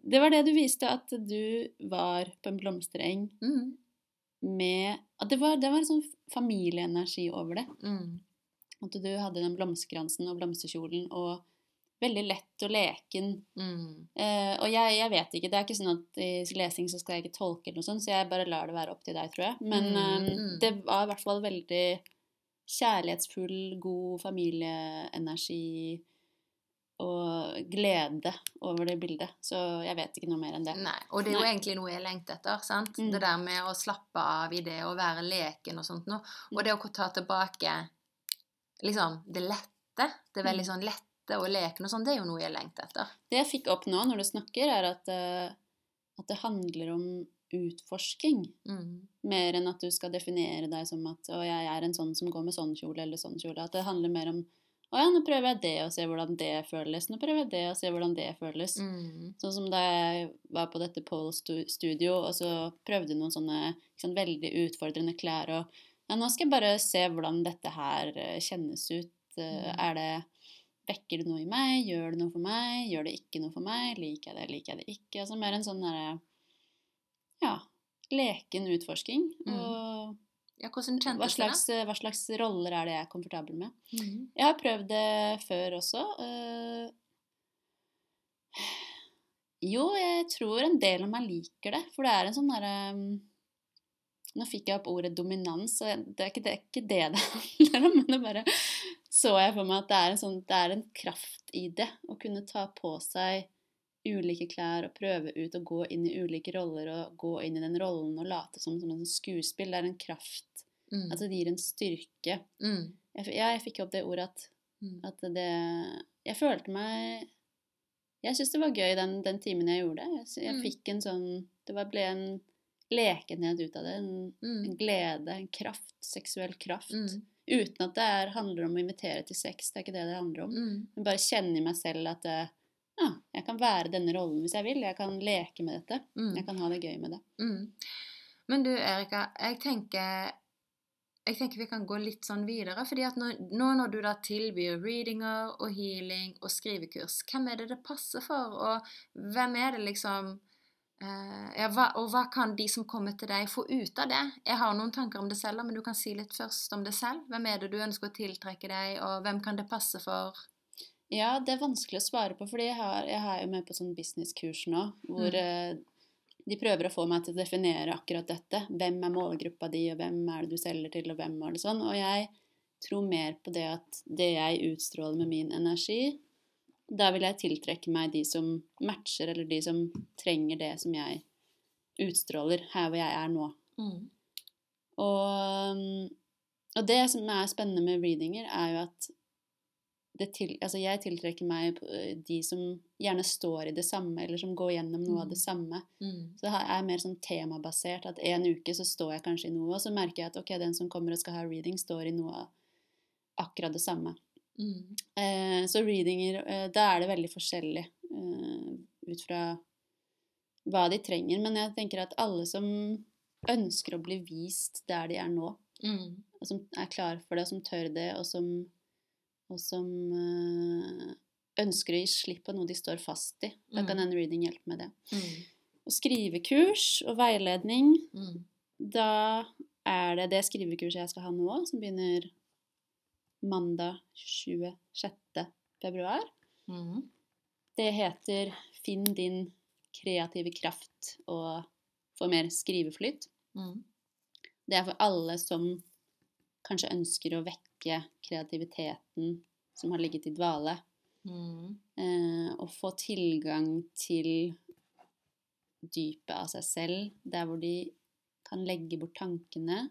Det var det du viste, at du var på en blomstereng Mm. med At det var, det var en sånn familieenergi over det. Mm. At du hadde den blomsterkransen og blomsterkjolen og veldig lett og leken. Mm. Eh, og jeg, jeg vet ikke, det er ikke sånn at i lesing så skal jeg ikke tolke eller noe sånt, så jeg bare lar det være opp til deg, tror jeg. Men Mm, mm. det var i hvert fall veldig kjærlighetsfull, god familieenergi og glede over det bildet. Så jeg vet ikke noe mer enn det. Nei, og det er jo Nei. egentlig noe jeg lengter etter. sant? Mm. Det der med å slappe av i det og være leken og sånt noe. Og Mm. det å ta tilbake liksom det lette, det veldig sånn sånn lette og leken og sånn, det er jo noe jeg lengter etter. Det jeg fikk opp nå når du snakker, er at, eh, at det handler om utforsking. Mm. Mer enn at du skal definere deg som at å, jeg er en sånn som går med sånn kjole eller sånn kjole. At det handler mer om å ja, nå prøver jeg det og ser hvordan det føles. Nå prøver jeg det og ser hvordan det føles. Mm. Sånn som da jeg var på dette Pole-studio, og så prøvde noen sånne sånn, veldig utfordrende klær, og ja, nå skal jeg bare se hvordan dette her eh, kjennes ut. Eh, Mm. Er det Vekker det noe i meg? Gjør det noe for meg? Gjør det ikke noe for meg? Liker jeg det? Liker jeg det ikke? Altså mer en sånn derre Ja, leken utforsking. Mm. Og Ja, hva slags, hva slags roller er det jeg er komfortabel med? Mm. Jeg har prøvd det før også. Uh, Jo, jeg tror en del av meg liker det, for det er en sånn derre Nå fikk jeg opp ordet dominans, og det er ikke det det, er ikke det det handler om, men det bare så jeg for meg at det er, en sånn, det er en kraft i det. Å kunne ta på seg ulike klær og prøve ut og gå inn i ulike roller og gå inn i den rollen og late som, som en sånn skuespill. Det er en kraft. Mm. Altså det gir en styrke. Mm. Jeg, ja, jeg fikk opp det ordet at Mm. at det Jeg følte meg Jeg syns det var gøy den, den timen jeg gjorde det. Jeg, jeg Mm. fikk en sånn Det var, ble en lekenhet ut av det. En, Mm. en glede, en kraft. Seksuell kraft. Mm. Uten at det er, handler om å invitere til sex. Det er ikke det det handler om. Mm. Men bare kjenne i meg selv at eh, ja, jeg kan være denne rollen hvis jeg vil. Jeg kan leke med dette. Mm. Jeg kan ha det gøy med det. Mm. Men du, Erika, jeg tenker jeg tenker vi kan gå litt sånn videre. fordi at nå, nå når du da tilbyr readinger og healing og skrivekurs, hvem er det det passer for? Og hvem er det liksom ja, hva, Og hva kan de som kommer til deg, få ut av det? Jeg har noen tanker om det selv, men du kan si litt først om det selv. Hvem er det du ønsker å tiltrekke deg, og hvem kan det passe for? Ja, det er vanskelig å svare på, fordi jeg, har, jeg er jo med på sånn businesskurs nå, hvor Mm. eh, de prøver å få meg til å definere akkurat dette. Hvem er målgruppa di, og hvem er det du selger til, og hvem er det sånn. Og jeg tror mer på det at det jeg utstråler med min energi, da vil jeg tiltrekke meg de som matcher, eller de som trenger det som jeg utstråler her hvor jeg er nå. Og, um, og det som er spennende med readinger, er jo at det til, altså jeg tiltrekker meg eh, de som gjerne står i det samme, eller som går gjennom noe av det Mm. samme. Mm. Så det er mer sånn temabasert. At en uke så står jeg kanskje i noe, og så merker jeg at ok, den som kommer og skal ha reading, står i noe akkurat det samme. Mm. Eh, så readinger, eh, da er det veldig forskjellig eh, ut fra hva de trenger. Men jeg tenker at alle som ønsker å bli vist der de er nå, Mm. og som er klar for det, og som tør det, og som, og som ønsker å gi slipp på noe de står fast i. Da kan Mm. en reading hjelpe med det. Mm. Og skrivekurs og veiledning, Mm. da er det det skrivekurset jeg skal ha nå, som begynner mandag 26. februar. Mm. Det heter Finn din kreative kraft og få mer skriveflyt. Mm. Det er for alle som kanskje ønsker å vekke kreativiteten som har ligget i dvale. Mm. Eh, og få tilgang til dypet av seg selv, der hvor de kan legge bort tankene,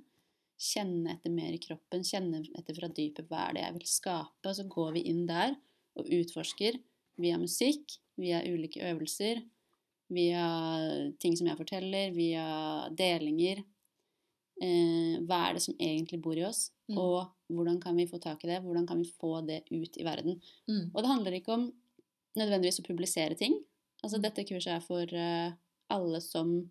kjenne etter mer i kroppen, kjenne etter fra dypet hva er det jeg vil skape, og så går vi inn der og utforsker via musikk, via ulike øvelser, via ting som jeg forteller, via delinger. Eh, hva er det som egentlig bor i oss, Mm. og hvordan kan vi få tak i det? Hvordan kan vi få det ut i verden? Mm. Og det handler ikke om nødvendigvis å publisere ting. Altså Mm. dette kurset er for uh, alle som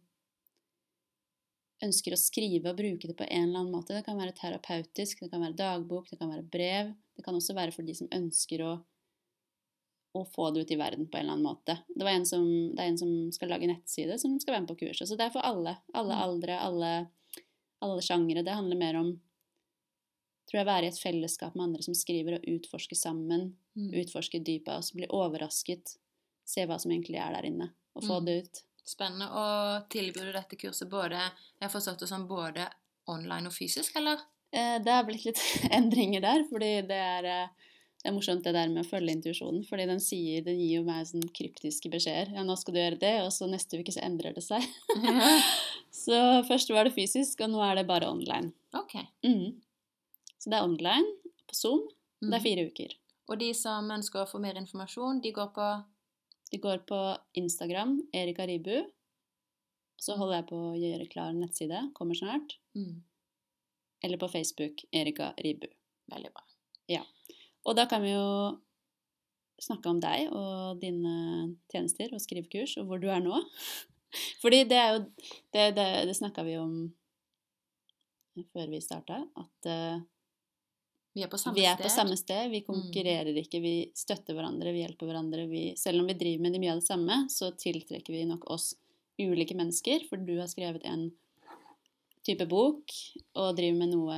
ønsker å skrive og bruke det på en eller annen måte. Det kan være terapeutisk, det kan være dagbok, det kan være brev. Det kan også være for de som ønsker å, å få det ut i verden på en eller annen måte. Det, var en som, det er en som skal lage nettside, som skal være med på kurset. Så det er for alle. Alle Mm. aldre, alle, alle sjangere. Det handler mer om tror jeg, være i et fellesskap med andre som skriver, og utforske sammen Mm. utforske dypet av oss, bli overrasket, se hva som egentlig er der inne, og få Mm. det ut. Spennende. Og tilbyr du dette kurset både Jeg har forstått det som både online og fysisk, eller? Eh, det har blitt litt endringer der, fordi det er, eh, det er morsomt det der med å følge intuisjonen, fordi den sier, den gir jo meg sånn kryptiske beskjeder. Ja, nå skal du gjøre det, og så neste uke så endrer det seg. så først var det fysisk, og nå er det bare online. ok. Mm. Så det er online på Zoom. Det er Mm. fire uker. Og de som ønsker å få mer informasjon, de går på De går på Instagram, Erika Ribu. Så holder jeg på å gjøre klar nettside, kommer snart. mm. Eller på Facebook, Erika Ribu. Veldig bra. Ja. Og da kan vi jo snakke om deg og dine tjenester og skrivekurs, og hvor du er nå. Fordi det er jo Det, det, det snakka vi om før vi starta, at eh, Vi er på samme vi er sted. på samme sted. Vi konkurrerer ikke, vi støtter hverandre, vi hjelper hverandre. Vi, selv om vi driver med mye av det samme, så tiltrekker vi nok oss ulike mennesker, for du har skrevet en type bok og driver med noe,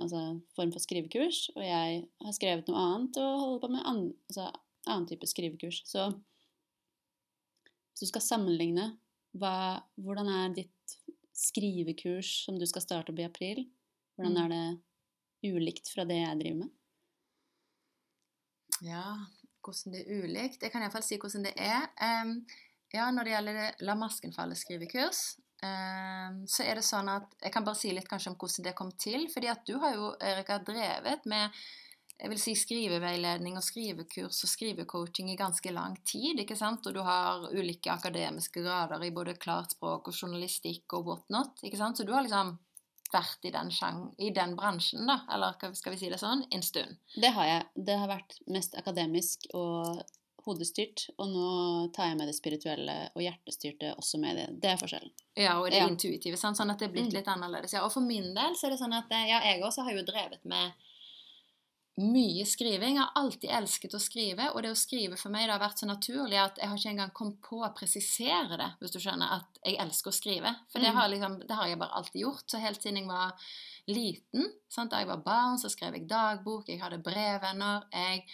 altså form for skrivekurs, og jeg har skrevet noe annet og holder på med an, altså, annen type skrivekurs. Så hvis du skal sammenligne, hva, hvordan er ditt skrivekurs som du skal starte opp i april? Hvordan Mm. er det ulikt fra det jeg driver med? Ja, hvordan det er ulikt. Jeg kan iallfall si hvordan det er. Um, ja, når det gjelder det La masken falle skrivekurs, um, så er det sånn at Jeg kan bare si litt kanskje om hvordan det kom til. fordi at du har jo, Erika, drevet med jeg vil si skriveveiledning og skrivekurs og skrivecoaching i ganske lang tid. ikke sant? Og du har ulike akademiske grader i både klart språk og journalistikk og whatnot. ikke sant? Så du har liksom vært i den, sjang, i den bransjen, da, eller skal vi si det sånn, en stund. Det har jeg. Det har vært mest akademisk og hodestyrt, og nå tar jeg med det spirituelle og hjertestyrte også med det. Det er forskjellen. Ja, og det Ja. intuitive, sant? sånn at det er blitt Mm. litt annerledes. Ja, og for min del så er det sånn at eh, ja, jeg også har jo drevet med mye skriving. Jeg har alltid elsket å skrive, og det å skrive for meg det har vært så naturlig at jeg har ikke engang kommet på å presisere det, hvis du skjønner, at jeg elsker å skrive. For det Mm. har, liksom, det har jeg bare alltid gjort. Så helt siden jeg var liten, sant? da jeg var barn, så skrev jeg dagbok, jeg hadde brevvenner. Jeg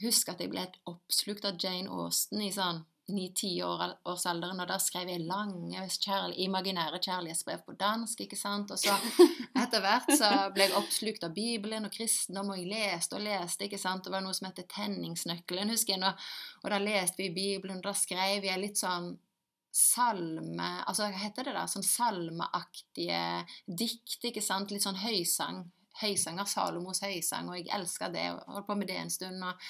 husker at jeg ble helt oppslukt av Jane Austen i sånn ni-ti år, årsalderen, og da skrev jeg lange, kjærl imaginære kjærlighetsbrev på dansk, ikke sant? Og så etter hvert så ble jeg oppslukt av Bibelen og kristendom, og jeg leste og leste, ikke sant? Det var noe som heter Tenningsnøkkelen, husker jeg, nå, og da leste vi Bibelen, og da skrev jeg litt sånn salme, altså hva heter det da, sånn salmeaktige dikt, ikke sant? Litt sånn høysang, høysang av Salomos høysang, og jeg elsker det, og holdt på med det en stund, og,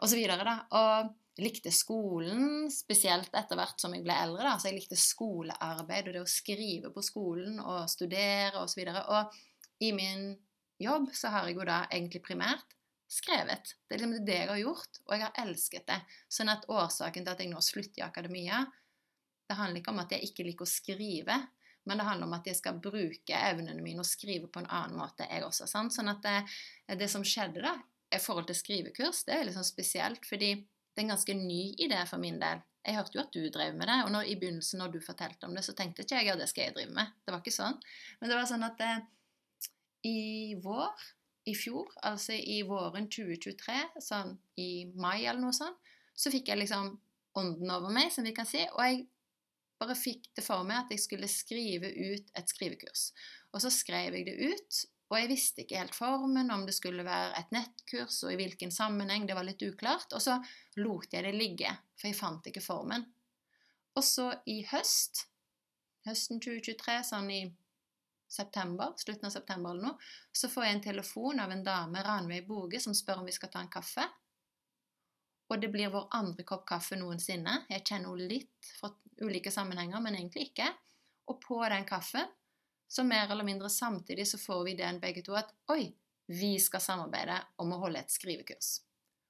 og så videre da. Og likte skolen, spesielt etter hvert som jeg ble eldre. da, så Jeg likte skolearbeid og det å skrive på skolen og studere osv. Og, så og i min jobb så har jeg jo da egentlig primært skrevet. Det er liksom det jeg har gjort, og jeg har elsket det. Sånn at årsaken til at jeg nå slutter i akademia, det handler ikke om at jeg ikke liker å skrive, men det handler om at jeg skal bruke evnene mine og skrive på en annen måte, jeg også. Sant? Sånn at det, det som skjedde da, i forhold til skrivekurs, det er litt sånn spesielt, fordi en ganske ny idé for min del. Jeg hørte jo at du drev med det, og når, i begynnelsen når du fortalte om det, så tenkte ikke jeg at det skal jeg drive med. Det var ikke sånn. Men det var sånn at eh, i vår, i fjor, altså i våren 2023, sånn i mai eller noe sånt, så fikk jeg liksom ånden over meg, som vi kan si, og jeg bare fikk det for meg at jeg skulle skrive ut et skrivekurs. Og så skrev jeg det ut, og jeg visste ikke helt formen, om det skulle være et nettkurs, og i hvilken sammenheng, det var litt uklart. Og så lot jeg det ligge, for jeg fant ikke formen. Og så i høst, høsten 2023, sånn i september, slutten av september eller noe, så får jeg en telefon av en dame, Ranveig Boge, som spør om vi skal ta en kaffe. Og det blir vår andre kopp kaffe noensinne. Jeg kjenner henne litt fra ulike sammenhenger, men egentlig ikke. Og på den kaffen så mer eller mindre samtidig så får vi ideen begge to at oi, vi skal samarbeide om å holde et skrivekurs.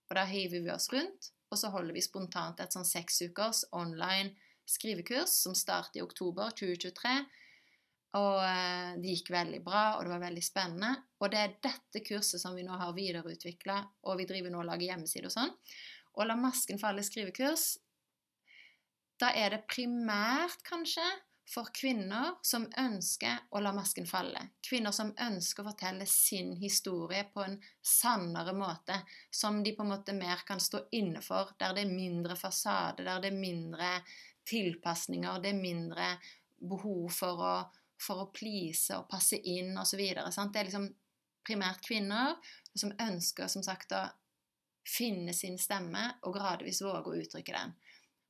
Og da hiver vi oss rundt, og så holder vi spontant et sånn seksukers online skrivekurs som starter i oktober 2023. Og eh, det gikk veldig bra, og det var veldig spennende. Og det er dette kurset som vi nå har videreutvikla, og vi driver nå og lager hjemmeside og sånn. Og La masken falle skrivekurs, da er det primært kanskje for kvinner som ønsker å la masken falle. Kvinner som ønsker å fortelle sin historie på en sannere måte. Som de på en måte mer kan stå inne for, der det er mindre fasade, der det er mindre tilpasninger, det er mindre behov for å, for å please og passe inn osv. Det er liksom primært kvinner som ønsker som sagt å finne sin stemme og gradvis våge å uttrykke den.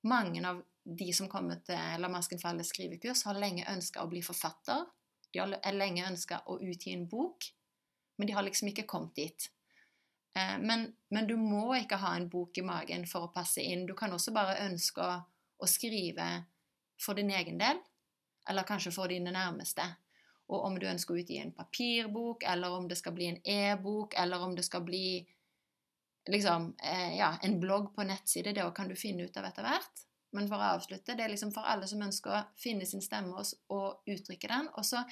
Mange av de som kommer til La masken falle skrivekurs, har lenge ønska å bli forfatter. De har lenge ønska å utgi en bok, men de har liksom ikke kommet dit. Men, men, du må ikke ha en bok i magen for å passe inn. Du kan også bare ønske å, å skrive for din egen del, eller kanskje for dine nærmeste. Og om du ønsker å utgi en papirbok, eller om det skal bli en e-bok, eller om det skal bli liksom, eh, ja, en blogg på nettside, det kan du finne ut av etter hvert. Men for å avslutte, det er liksom for alle som ønsker å finne sin stemme og, og uttrykke den. Og så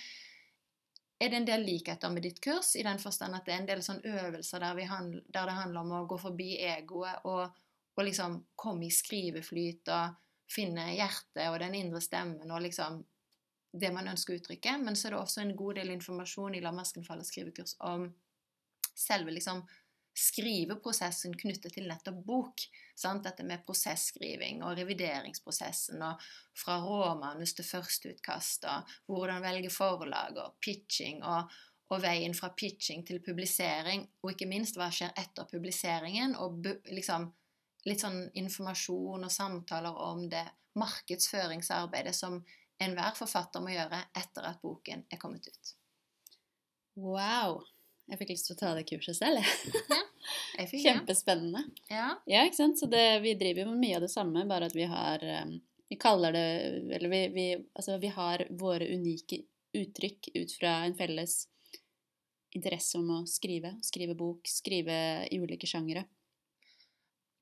er det en del likheter med ditt kurs, i den forstand at det er en del sånn øvelser der, handler, der det handler om å gå forbi egoet og, og, liksom komme i skriveflyt og finne hjertet og den indre stemmen og liksom det man ønsker å uttrykke. Men så er det også en god del informasjon i La masken falle skrivekurs om selve liksom skriveprosessen knyttet til nettopp bok. Sant? Dette med prosessskriving og revideringsprosessen, og fra råmanus til førsteutkast, og hvordan velge forlag, og pitching, og, og, veien fra pitching til publisering, og ikke minst hva skjer etter publiseringen, og liksom litt sånn informasjon og samtaler om det markedsføringsarbeidet som enhver forfatter må gjøre etter at boken er kommet ut. Wow! Jeg fikk lyst til å ta det kurset selv. Ja, jeg fikk, Kjempespennende. Ja. ja, ikke sant. Så det, vi driver jo med mye av det samme, bare at vi har Vi kaller det Eller vi, vi, altså vi har våre unike uttrykk ut fra en felles interesse om å skrive. Skrive bok, skrive i ulike sjangere.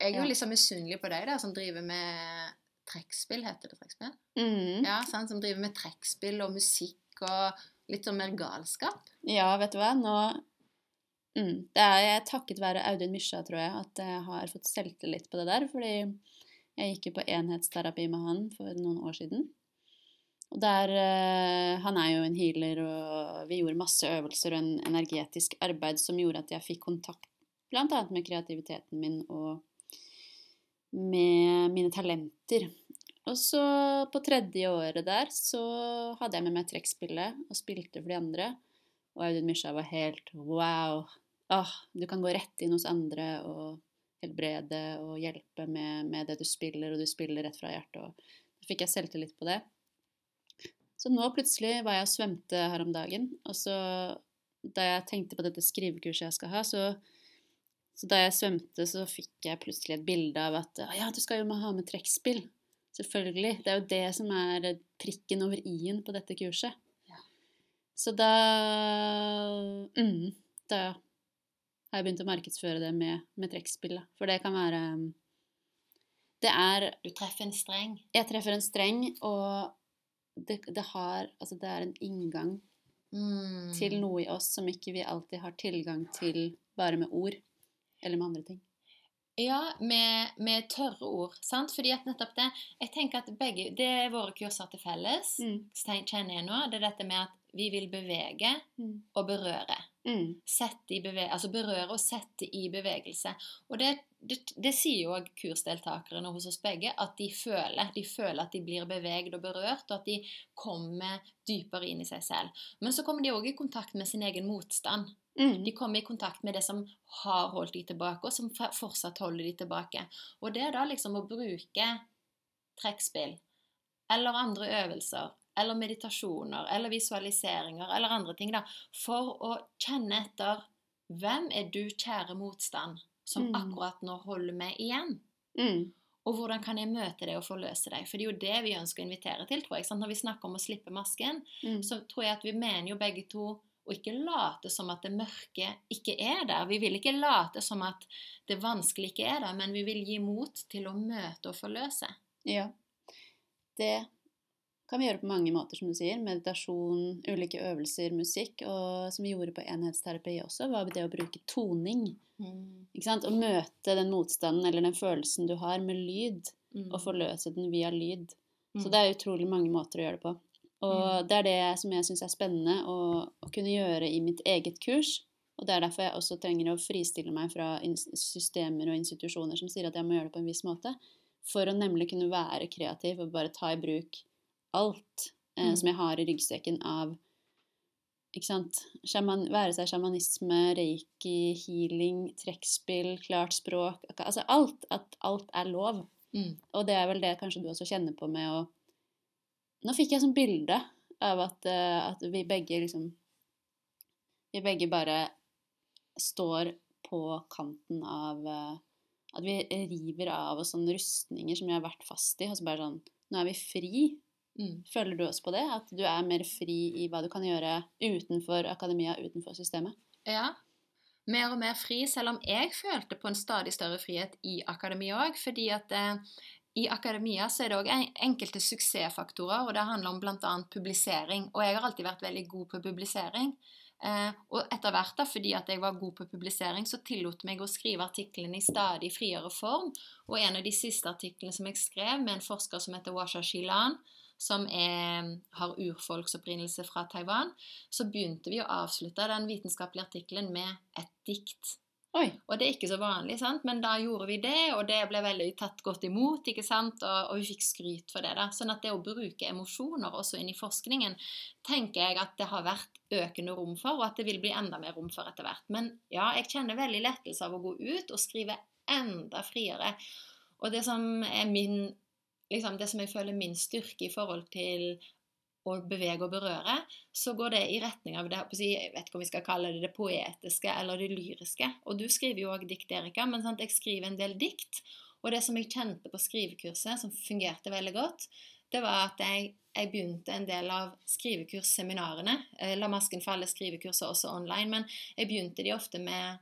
Jeg er jo Ja. liksom misunnelig på deg der, som driver med trekkspill, heter det trekkspill? Mm. Ja, sant? Som driver med trekkspill og musikk og litt sånn mer galskap. Ja, vet du hva, nå mm, Det er takket være Audun Mysja, tror jeg, at jeg har fått selvtillit på det der. Fordi jeg gikk jo på enhetsterapi med han for noen år siden. Og der eh, Han er jo en healer, og vi gjorde masse øvelser og en energetisk arbeid som gjorde at jeg fikk kontakt bl.a. med kreativiteten min og med mine talenter. Og så på tredje året der så hadde jeg med meg trekkspillet og spilte for de andre. Og Audun Mysja var helt wow. Åh, du kan gå rett inn hos andre og helbrede og hjelpe med, med det du spiller, og du spiller rett fra hjertet. Og da fikk jeg selvtillit på det. Så nå plutselig var jeg og svømte her om dagen, og så da jeg tenkte på dette skrivekurset jeg skal ha, så, så da jeg svømte, så fikk jeg plutselig et bilde av at ja, du skal jo ha med trekkspill. Selvfølgelig. Det er jo det som er prikken over i-en på dette kurset. Ja. Så da mm, Da har jeg begynt å markedsføre det med, med trekkspillet. For det kan være Det er Du treffer en streng. Jeg treffer en streng, og det, det har Altså, det er en inngang Mm. til noe i oss som ikke vi alltid har tilgang til bare med ord. Eller med andre ting. Ja, med, med tørre ord. sant? Fordi at nettopp det Jeg tenker at begge Det er våre kurser til felles. Mm. Kjenner jeg nå, Det er dette med at vi vil bevege Mm. og berøre. Mm. I beve altså berøre og sette i bevegelse. Og det, det, det sier jo kursdeltakerne hos oss begge, at de føler. De føler at de blir beveget og berørt, og at de kommer dypere inn i seg selv. Men så kommer de òg i kontakt med sin egen motstand. Mm. De kommer i kontakt med det som har holdt de tilbake, og som fortsatt holder de tilbake. Og det er da liksom å bruke trekkspill eller andre øvelser eller meditasjoner eller visualiseringer eller andre ting da, for å kjenne etter hvem er du, kjære motstand, som Mm. akkurat nå holder meg igjen? Mm. Og hvordan kan jeg møte deg og forløse deg? For det er jo det vi ønsker å invitere til, tror jeg. Sant? Når vi snakker om å slippe masken, Mm. så tror jeg at vi mener jo begge to å ikke late som at det mørke ikke er der. Vi vil ikke late som at det vanskelige ikke er der, men vi vil gi mot til å møte og forløse. Ja. Det kan vi gjøre på mange måter, som du sier. Meditasjon, ulike øvelser, musikk. Og som vi gjorde på enhetsterapi også, var det å bruke toning. Ikke sant? Å møte den motstanden eller den følelsen du har, med lyd. Mm. Og forløse den via lyd. Så Mm. det er utrolig mange måter å gjøre det på. Og Mm. det er det som jeg syns er spennende å, å kunne gjøre i mitt eget kurs. Og det er derfor jeg også trenger å fristille meg fra systemer og institusjoner som sier at jeg må gjøre det på en viss måte. For å nemlig kunne være kreativ og bare ta i bruk alt eh, Mm. som jeg har i ryggsekken av ikke sant? Sjaman, være seg sjamanisme, reiki, healing, trekkspill, klart språk Altså alt. At alt er lov. Mm. Og det er vel det kanskje du også kjenner på med å Nå fikk jeg sånn bilde av at, uh, at vi begge liksom Vi begge bare står på kanten av uh, At vi river av oss sånne rustninger som vi har vært fast i, og så bare sånn Nå er vi fri. Mm. Føler du også på det? At du er mer fri i hva du kan gjøre utenfor akademia, utenfor systemet? Ja. Mer og mer fri, selv om jeg følte på en stadig større frihet i akademia òg. Fordi at eh, i akademia så er det òg enkelte suksessfaktorer, og det handler om bl.a. publisering. Og jeg har alltid vært veldig god på publisering. Eh, og etter hvert, da, fordi at jeg var god på publisering, så tillot meg å skrive artiklene i stadig friere form. Og en av de siste artiklene som jeg skrev med en forsker som heter Washa Shilan, som er, har urfolksopprinnelse fra Taiwan, så begynte vi å avslutte den vitenskapelige artikkelen med et dikt. Oi. Og det er ikke så vanlig, sant? men da gjorde vi det, og det ble veldig tatt godt imot, ikke sant? Og, og vi fikk skryt for det. da. Sånn at det å bruke emosjoner også inn i forskningen, tenker jeg at det har vært økende rom for, og at det vil bli enda mer rom for etter hvert. Men ja, jeg kjenner veldig lettelse av å gå ut og skrive enda friere. Og det som er min liksom det som jeg føler min styrke i forhold til å bevege og berøre, så går det i retning av det, jeg vet ikke om vi skal kalle det det poetiske eller det lyriske. Og du skriver jo òg dikt, Erika, men sant, jeg skriver en del dikt. Og det som jeg kjente på skrivekurset, som fungerte veldig godt, det var at jeg, jeg begynte en del av skrivekursseminarene. Eh, La masken falle skrivekurset også online, men jeg begynte de ofte med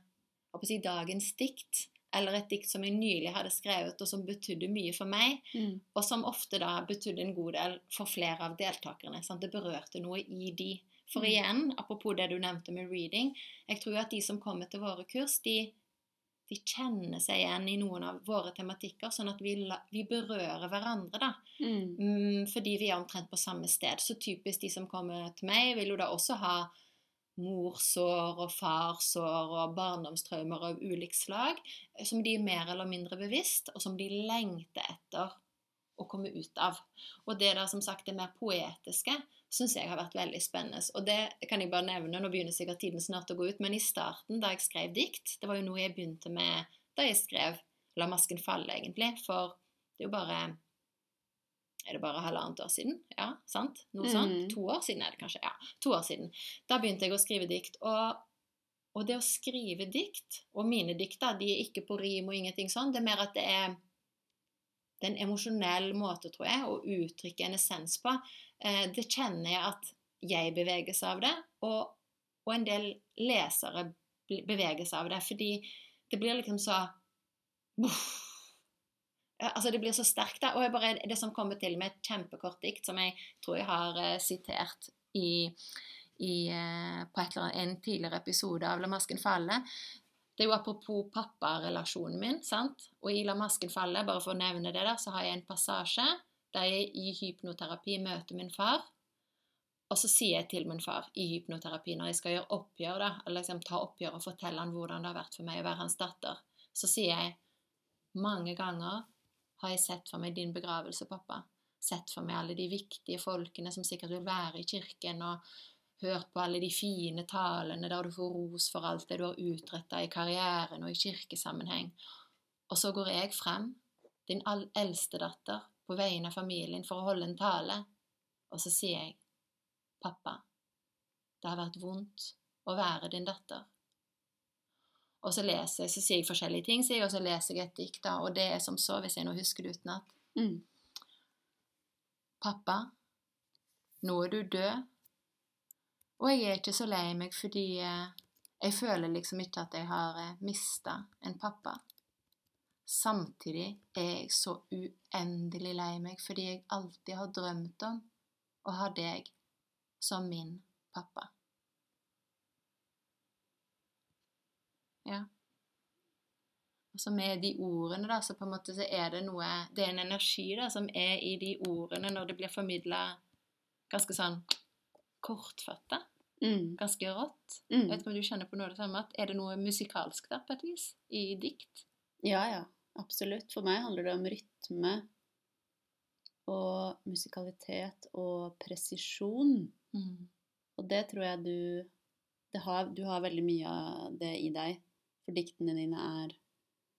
si, dagens dikt eller et dikt som jeg nylig hadde skrevet, og som betydde mye for meg, Mm. og som ofte da betydde en god del for flere av deltakerne. Sant? Det berørte noe i de. For Mm. igjen, apropos det du nevnte med reading, jeg tror at de som kommer til våre kurs, de, de kjenner seg igjen i noen av våre tematikker, sånn at vi, vi berører hverandre, da. Mm. Mm, fordi vi er omtrent på samme sted. Så typisk de som kommer til meg, vil jo da også ha morsår og farsår og barndomstraumer av ulikt slag, eh, som de er mer eller mindre bevisst, og som de lengter etter å komme ut av. Og det der som sagt det mer poetiske syns jeg har vært veldig spennende. Og det kan jeg bare nevne, nå begynner sikkert tiden snart å gå ut, men i starten da jeg skrev dikt, det var jo noe jeg begynte med da jeg skrev La masken falle, egentlig, for det er jo bare er det bare halvannet år siden? Ja, sant? Noe sånt? Mm. To år siden er det kanskje? Ja, to år siden. Da begynte jeg å skrive dikt. Og, og det å skrive dikt, og mine dikt da, de er ikke på rim og ingenting sånn, det er mer at det er, det er en emosjonell måte, tror jeg, å uttrykke en essens på. Eh, det kjenner jeg at jeg beveges av det, og, og en del lesere beveger beveges av det, fordi det blir liksom så Uff. Ja, Altså Det blir så sterkt. da, og bare, Det som kommer til med et kjempekort dikt, som jeg tror jeg har uh, sitert i, i, uh, på et eller annet, en tidligere episode av La masken falle Det er jo apropos papparelasjonen min. sant? Og i La masken falle, bare for å nevne det, der, så har jeg en passasje der jeg i hypnoterapi møter min far. Og så sier jeg til min far i hypnoterapi, når jeg skal gjøre oppgjør, da, eller liksom ta oppgjør og fortelle han hvordan det har vært for meg å være hans datter, så sier jeg mange ganger har jeg sett for meg din begravelse, pappa. Sett for meg alle de viktige folkene som sikkert vil være i kirken, og hørt på alle de fine talene der du får ros for alt det du har utretta i karrieren og i kirkesammenheng. Og så går jeg frem, din eldste datter, på vegne av familien for å holde en tale, og så sier jeg, pappa, det har vært vondt å være din datter. Og så leser jeg, så sier jeg forskjellige ting, sier jeg, og så leser jeg et dikt, da, og det er som så, hvis jeg nå husker det utenat. Mm. Pappa, nå er du død, og jeg er ikke så lei meg fordi eh, jeg føler liksom ikke at jeg har eh, mista en pappa. Samtidig er jeg så uendelig lei meg fordi jeg alltid har drømt om å ha deg som min pappa. Ja. Og så med de ordene, da, så på en måte så er det noe Det er en energi da, som er i de ordene når det blir formidla ganske sånn kortfatta. Mm. Ganske rått. Mm. Jeg vet ikke om du kjenner på noe av det samme. At er det noe musikalsk der, på et vis? I dikt? Ja, ja. Absolutt. For meg handler det om rytme og musikalitet og presisjon. Og det tror jeg du det har, Du har veldig mye av det i deg. For diktene dine er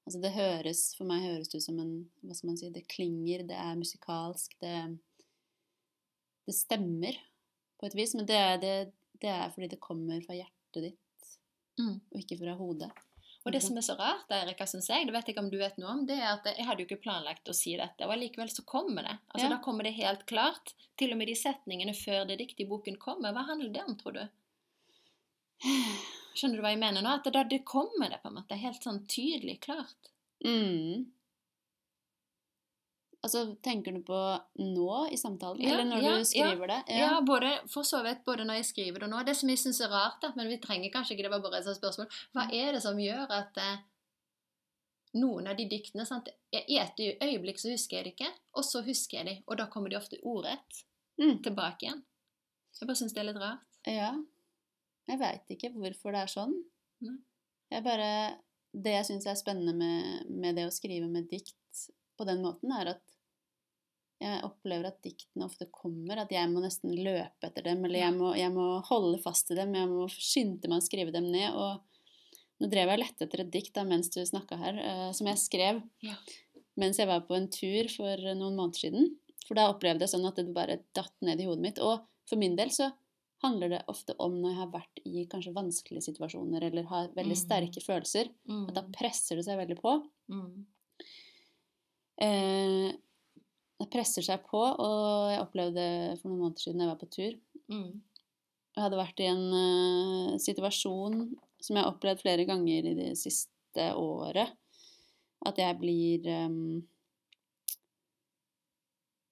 Altså det høres For meg høres det ut som en Hva skal man si Det klinger, det er musikalsk, det Det stemmer på et vis. Men det er, det, det er fordi det kommer fra hjertet ditt, Mm. og ikke fra hodet. Og det som er så rart, Erika, synes jeg, det vet jeg om du vet noe om, det er at jeg hadde jo ikke planlagt å si dette, og allikevel så kommer det. Altså Ja. Da kommer det helt klart. Til og med de setningene før det diktet i boken kommer. Hva handler det om, tror du? Skjønner du hva jeg mener nå? At da det kommer det på en måte helt sånn tydelig klart. Mm. Altså, tenker du på nå i samtalen, Ja, eller når ja, du skriver det? Ja, både, for så vidt både når jeg skriver det nå. Det som jeg syns er rart, da, men vi trenger kanskje ikke det var bare et spørsmål, hva er det som gjør at eh, noen av de diktene sant? I et øyeblikk så husker jeg det ikke, og så husker jeg de, og da kommer de ofte ordrett Mm. tilbake igjen. Så jeg bare syns det er litt rart. Ja. Jeg veit ikke hvorfor det er sånn. Jeg bare Det jeg syns er spennende med, med det å skrive med dikt på den måten, er at jeg opplever at diktene ofte kommer, at jeg må nesten løpe etter dem, eller jeg må, jeg må holde fast i dem, jeg må skynde meg å skrive dem ned. Og nå drev jeg og lette etter et dikt da mens du snakka her, uh, som jeg skrev Ja. mens jeg var på en tur for noen måneder siden. For da opplevde jeg sånn at det bare datt ned i hodet mitt. Og for min del så handler det ofte om når jeg har vært i kanskje vanskelige situasjoner eller har veldig Mm. sterke følelser, Mm. at da presser det seg veldig på. Mm. Eh, det presser seg på, og jeg opplevde det for noen måneder siden jeg var på tur. Mm. Jeg hadde vært i en uh, situasjon som jeg har opplevd flere ganger i det siste året, At jeg blir um,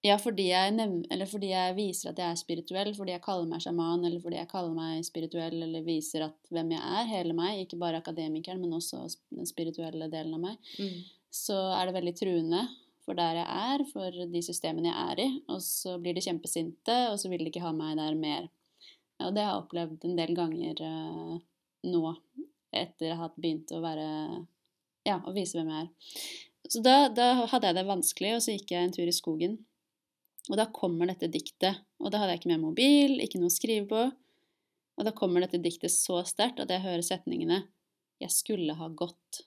Ja, fordi jeg, nevner, eller fordi jeg viser at jeg er spirituell, fordi jeg kaller meg sjaman, eller fordi jeg kaller meg spirituell, eller viser at hvem jeg er, hele meg, ikke bare akademikeren, men også den spirituelle delen av meg, Mm. så er det veldig truende for der jeg er, for de systemene jeg er i. Og så blir de kjempesinte, og så vil de ikke ha meg der mer. Og det har jeg opplevd en del ganger uh, nå, etter jeg har begynt å være Ja, å vise hvem jeg er. Så da, da hadde jeg det vanskelig, og så gikk jeg en tur i skogen. Og da kommer dette diktet. Og da hadde jeg ikke med mobil, ikke noe å skrive på. Og da kommer dette diktet så sterkt at jeg hører setningene 'Jeg skulle ha gått'.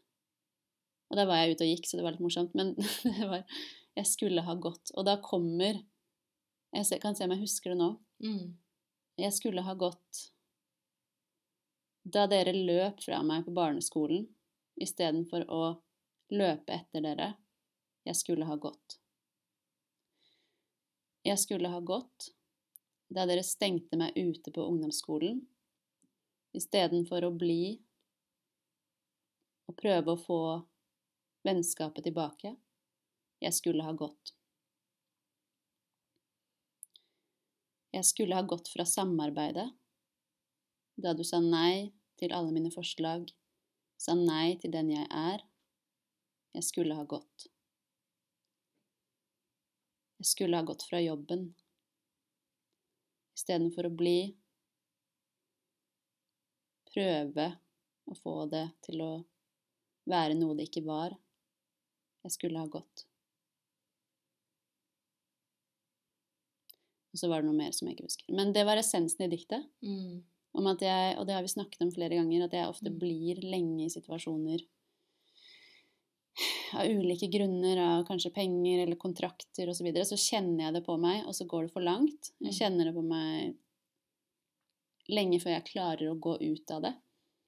Og da var jeg ute og gikk, så det var litt morsomt, men det var 'Jeg skulle ha gått'. Og da kommer Jeg kan se om jeg husker det nå. Mm. Jeg skulle ha gått da dere løp fra meg på barneskolen, istedenfor å løpe etter dere. Jeg skulle ha gått. Jeg skulle ha gått da dere stengte meg ute på ungdomsskolen, istedenfor å bli og prøve å få vennskapet tilbake. Jeg skulle ha gått. Jeg skulle ha gått fra samarbeidet, da du sa nei til alle mine forslag, sa nei til den jeg er. Jeg skulle ha gått. Jeg skulle ha gått fra jobben, istedenfor å bli, prøve å få det til å være noe det ikke var. Jeg skulle ha gått. Og så var det noe mer som jeg ikke husker. Men det var essensen i diktet. Mm. Jeg, og det har vi snakket om flere ganger, at jeg ofte Mm. blir lenge i situasjoner av ulike grunner, av kanskje penger eller kontrakter osv., så, videre, så kjenner jeg det på meg, og så går det for langt. Jeg Mm. kjenner det på meg lenge før jeg klarer å gå ut av det.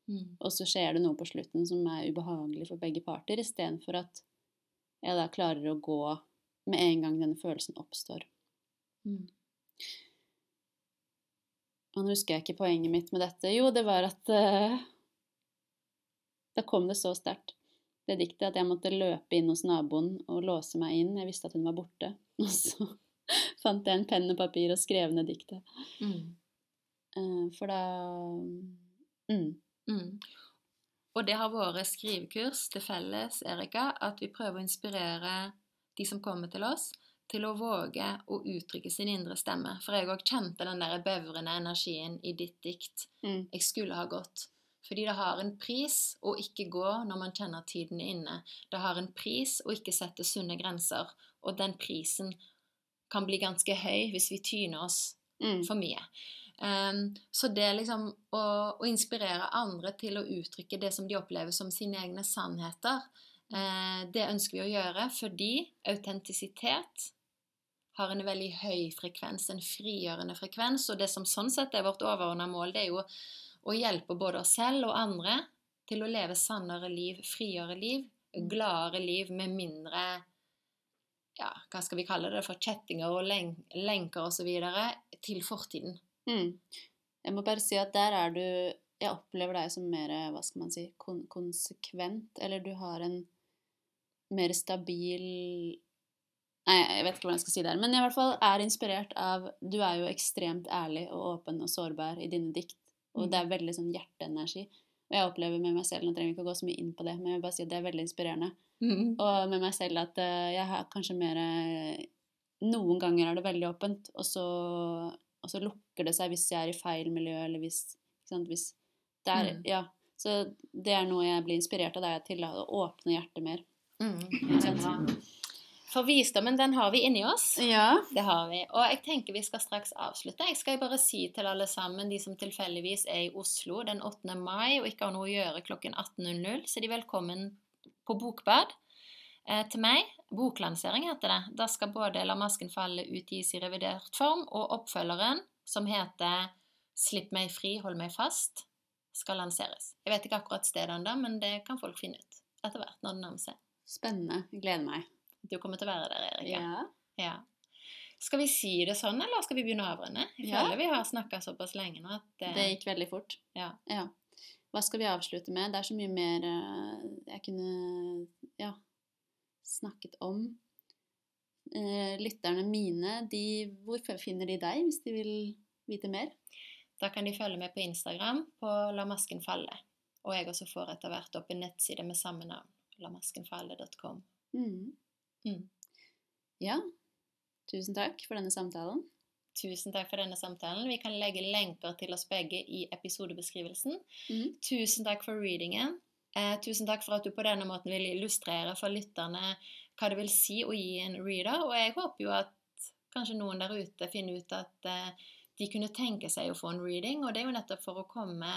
Mm. Og så skjer det noe på slutten som er ubehagelig for begge parter, istedenfor at jeg da klarer å gå med en gang denne følelsen oppstår. Mm. Og nå husker jeg ikke poenget mitt med dette. Jo, det var at uh, Da kom det så sterkt, det diktet, at jeg måtte løpe inn hos naboen og låse meg inn. Jeg visste at hun var borte. Og så fant jeg en penn og papir og skrev ned diktet. Mm. Eh, for da mm, Mm. Og det har vært skrivekurs til felles, Erika, at vi prøver å inspirere de som kommer til oss, til å våge å uttrykke sin indre stemme. For jeg òg kjente den der bevrende energien i ditt dikt. mm, Jeg skulle ha gått. Fordi det har en pris å ikke gå når man kjenner tiden er inne. Det har en pris å ikke sette sunne grenser. Og den prisen kan bli ganske høy hvis vi tyner oss mm, for mye. Um, så det liksom å, å inspirere andre til å uttrykke det som de opplever som sine egne sannheter, uh, det ønsker vi å gjøre fordi autentisitet har en veldig høy frekvens, en frigjørende frekvens. Og det som sånn sett er vårt overordna mål, det er jo å hjelpe både oss selv og andre til å leve sannere liv, friere liv, gladere liv med mindre ja, hva skal vi kalle det for kjettinger og len lenker osv. til fortiden. mm. Jeg må bare si at der er du Jeg opplever deg som mer, hva skal man si, kon konsekvent. Eller du har en mer stabil Nei, jeg vet ikke hvordan jeg skal si det. Men jeg i hvert fall er inspirert av Du er jo ekstremt ærlig og åpen og sårbar i dine dikt. Og Mm. det er veldig sånn hjerteenergi. Og jeg opplever med meg selv Nå trenger vi ikke å gå så mye inn på det, men jeg vil bare si at det er veldig inspirerende. Og med meg selv at eh, jeg har kanskje mer eh, Noen ganger er det veldig åpent, og så, og så lukker det seg hvis jeg er i feil miljø, eller hvis, ikke sant, hvis det er, Mm. Ja. Så det er noe jeg blir inspirert av deg til, å åpne hjertet mer. Mm, det er. For visdommen, den har vi inni oss. Ja. Det har vi. Og jeg tenker vi skal straks avslutte. Jeg skal bare si til alle sammen, de som tilfeldigvis er i Oslo den 8. mai og ikke har noe å gjøre klokken 18.00, så er de velkommen på Bokbad eh, til meg. Boklansering heter det. Da skal både La masken falle utgis i revidert form, og oppfølgeren, som heter Slipp meg fri, hold meg fast, skal lanseres. Jeg vet ikke akkurat stedet ennå, men det kan folk finne ut etter hvert når det nærmer seg. Spennende. Gleder meg. Du kommer til å være der, Erika. Ja. Ja. Skal vi si det sånn, eller skal vi begynne å avrunde? Jeg Ja. føler vi har snakka såpass lenge nå at eh, Det gikk veldig fort. Ja. Hva skal vi avslutte med? Det er så mye mer eh, jeg kunne Ja. snakket om. Eh, lytterne mine, de, hvor finner de deg hvis de vil vite mer? Da kan de følge med på Instagram på La masken falle. Og jeg også får etter hvert opp en nettside med samme navn. Lamaskenfalle.com. Mm. Mm. Ja, tusen takk for denne samtalen. Tusen takk for denne samtalen. Vi kan legge lenker til oss begge i episodebeskrivelsen. Mm. Tusen takk for readingen. Eh, tusen takk for at du på denne måten vil illustrere for lytterne hva det vil si å gi en reader. Og jeg håper jo at kanskje noen der ute finner ut at eh, de kunne tenke seg å få en reading. Og det er jo nettopp for å komme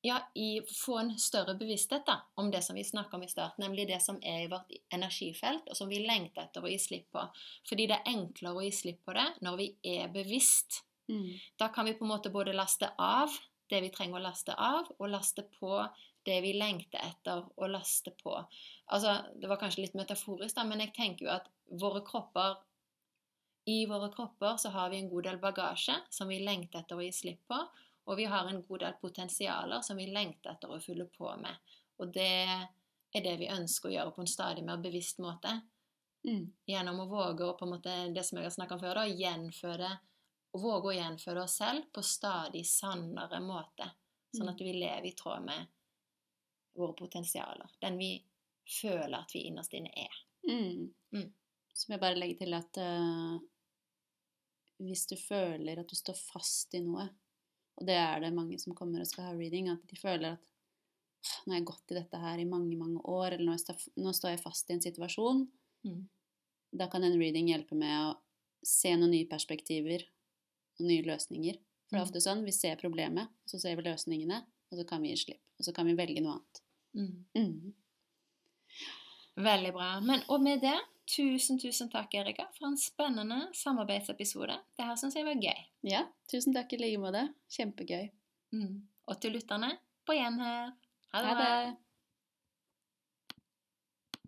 ja, i, få en større bevissthet da, om det som vi snakka om i start, nemlig det som er i vårt energifelt, og som vi lengter etter å gi slipp på. Fordi det er enklere å gi slipp på det når vi er bevisst. Mm. Da kan vi på en måte både laste av det vi trenger å laste av, og laste på det vi lengter etter å laste på. Altså, Det var kanskje litt metaforisk, da, men jeg tenker jo at våre kropper i våre kropper så har vi en god del bagasje som vi lengter etter å gi slipp på, og vi har en god del potensialer som vi lengter etter å fylle på med. Og det er det vi ønsker å gjøre på en stadig mer bevisst måte. Mm. Gjennom å våge å på en måte, det som jeg har snakka om før, da, gjenføde, og våge å gjenføde oss selv på stadig sannere måte. Sånn Mm. at vi lever i tråd med våre potensialer. Den vi føler at vi innerst inne er. Mm. Mm. Så må jeg bare legge til at uh, hvis du føler at du står fast i noe, og det er det mange som kommer og skal ha reading, at de føler at nå har jeg gått i dette her i mange, mange år, eller nå, jeg nå står jeg fast i en situasjon, Mm. da kan en reading hjelpe med å se noen nye perspektiver og nye løsninger. For det er Mm. ofte sånn, vi ser problemet, så ser vi løsningene, og så kan vi gi slipp. Og så kan vi velge noe annet. Mm. Mm. Veldig bra. Men, og med det, tusen, tusen takk, Erika, for en spennende samarbeidsepisode. Det her syns jeg var gøy. Ja, tusen takk i like måte. Kjempegøy. Mm. Og til lytterne, på igjen her. Ha det. Ha det!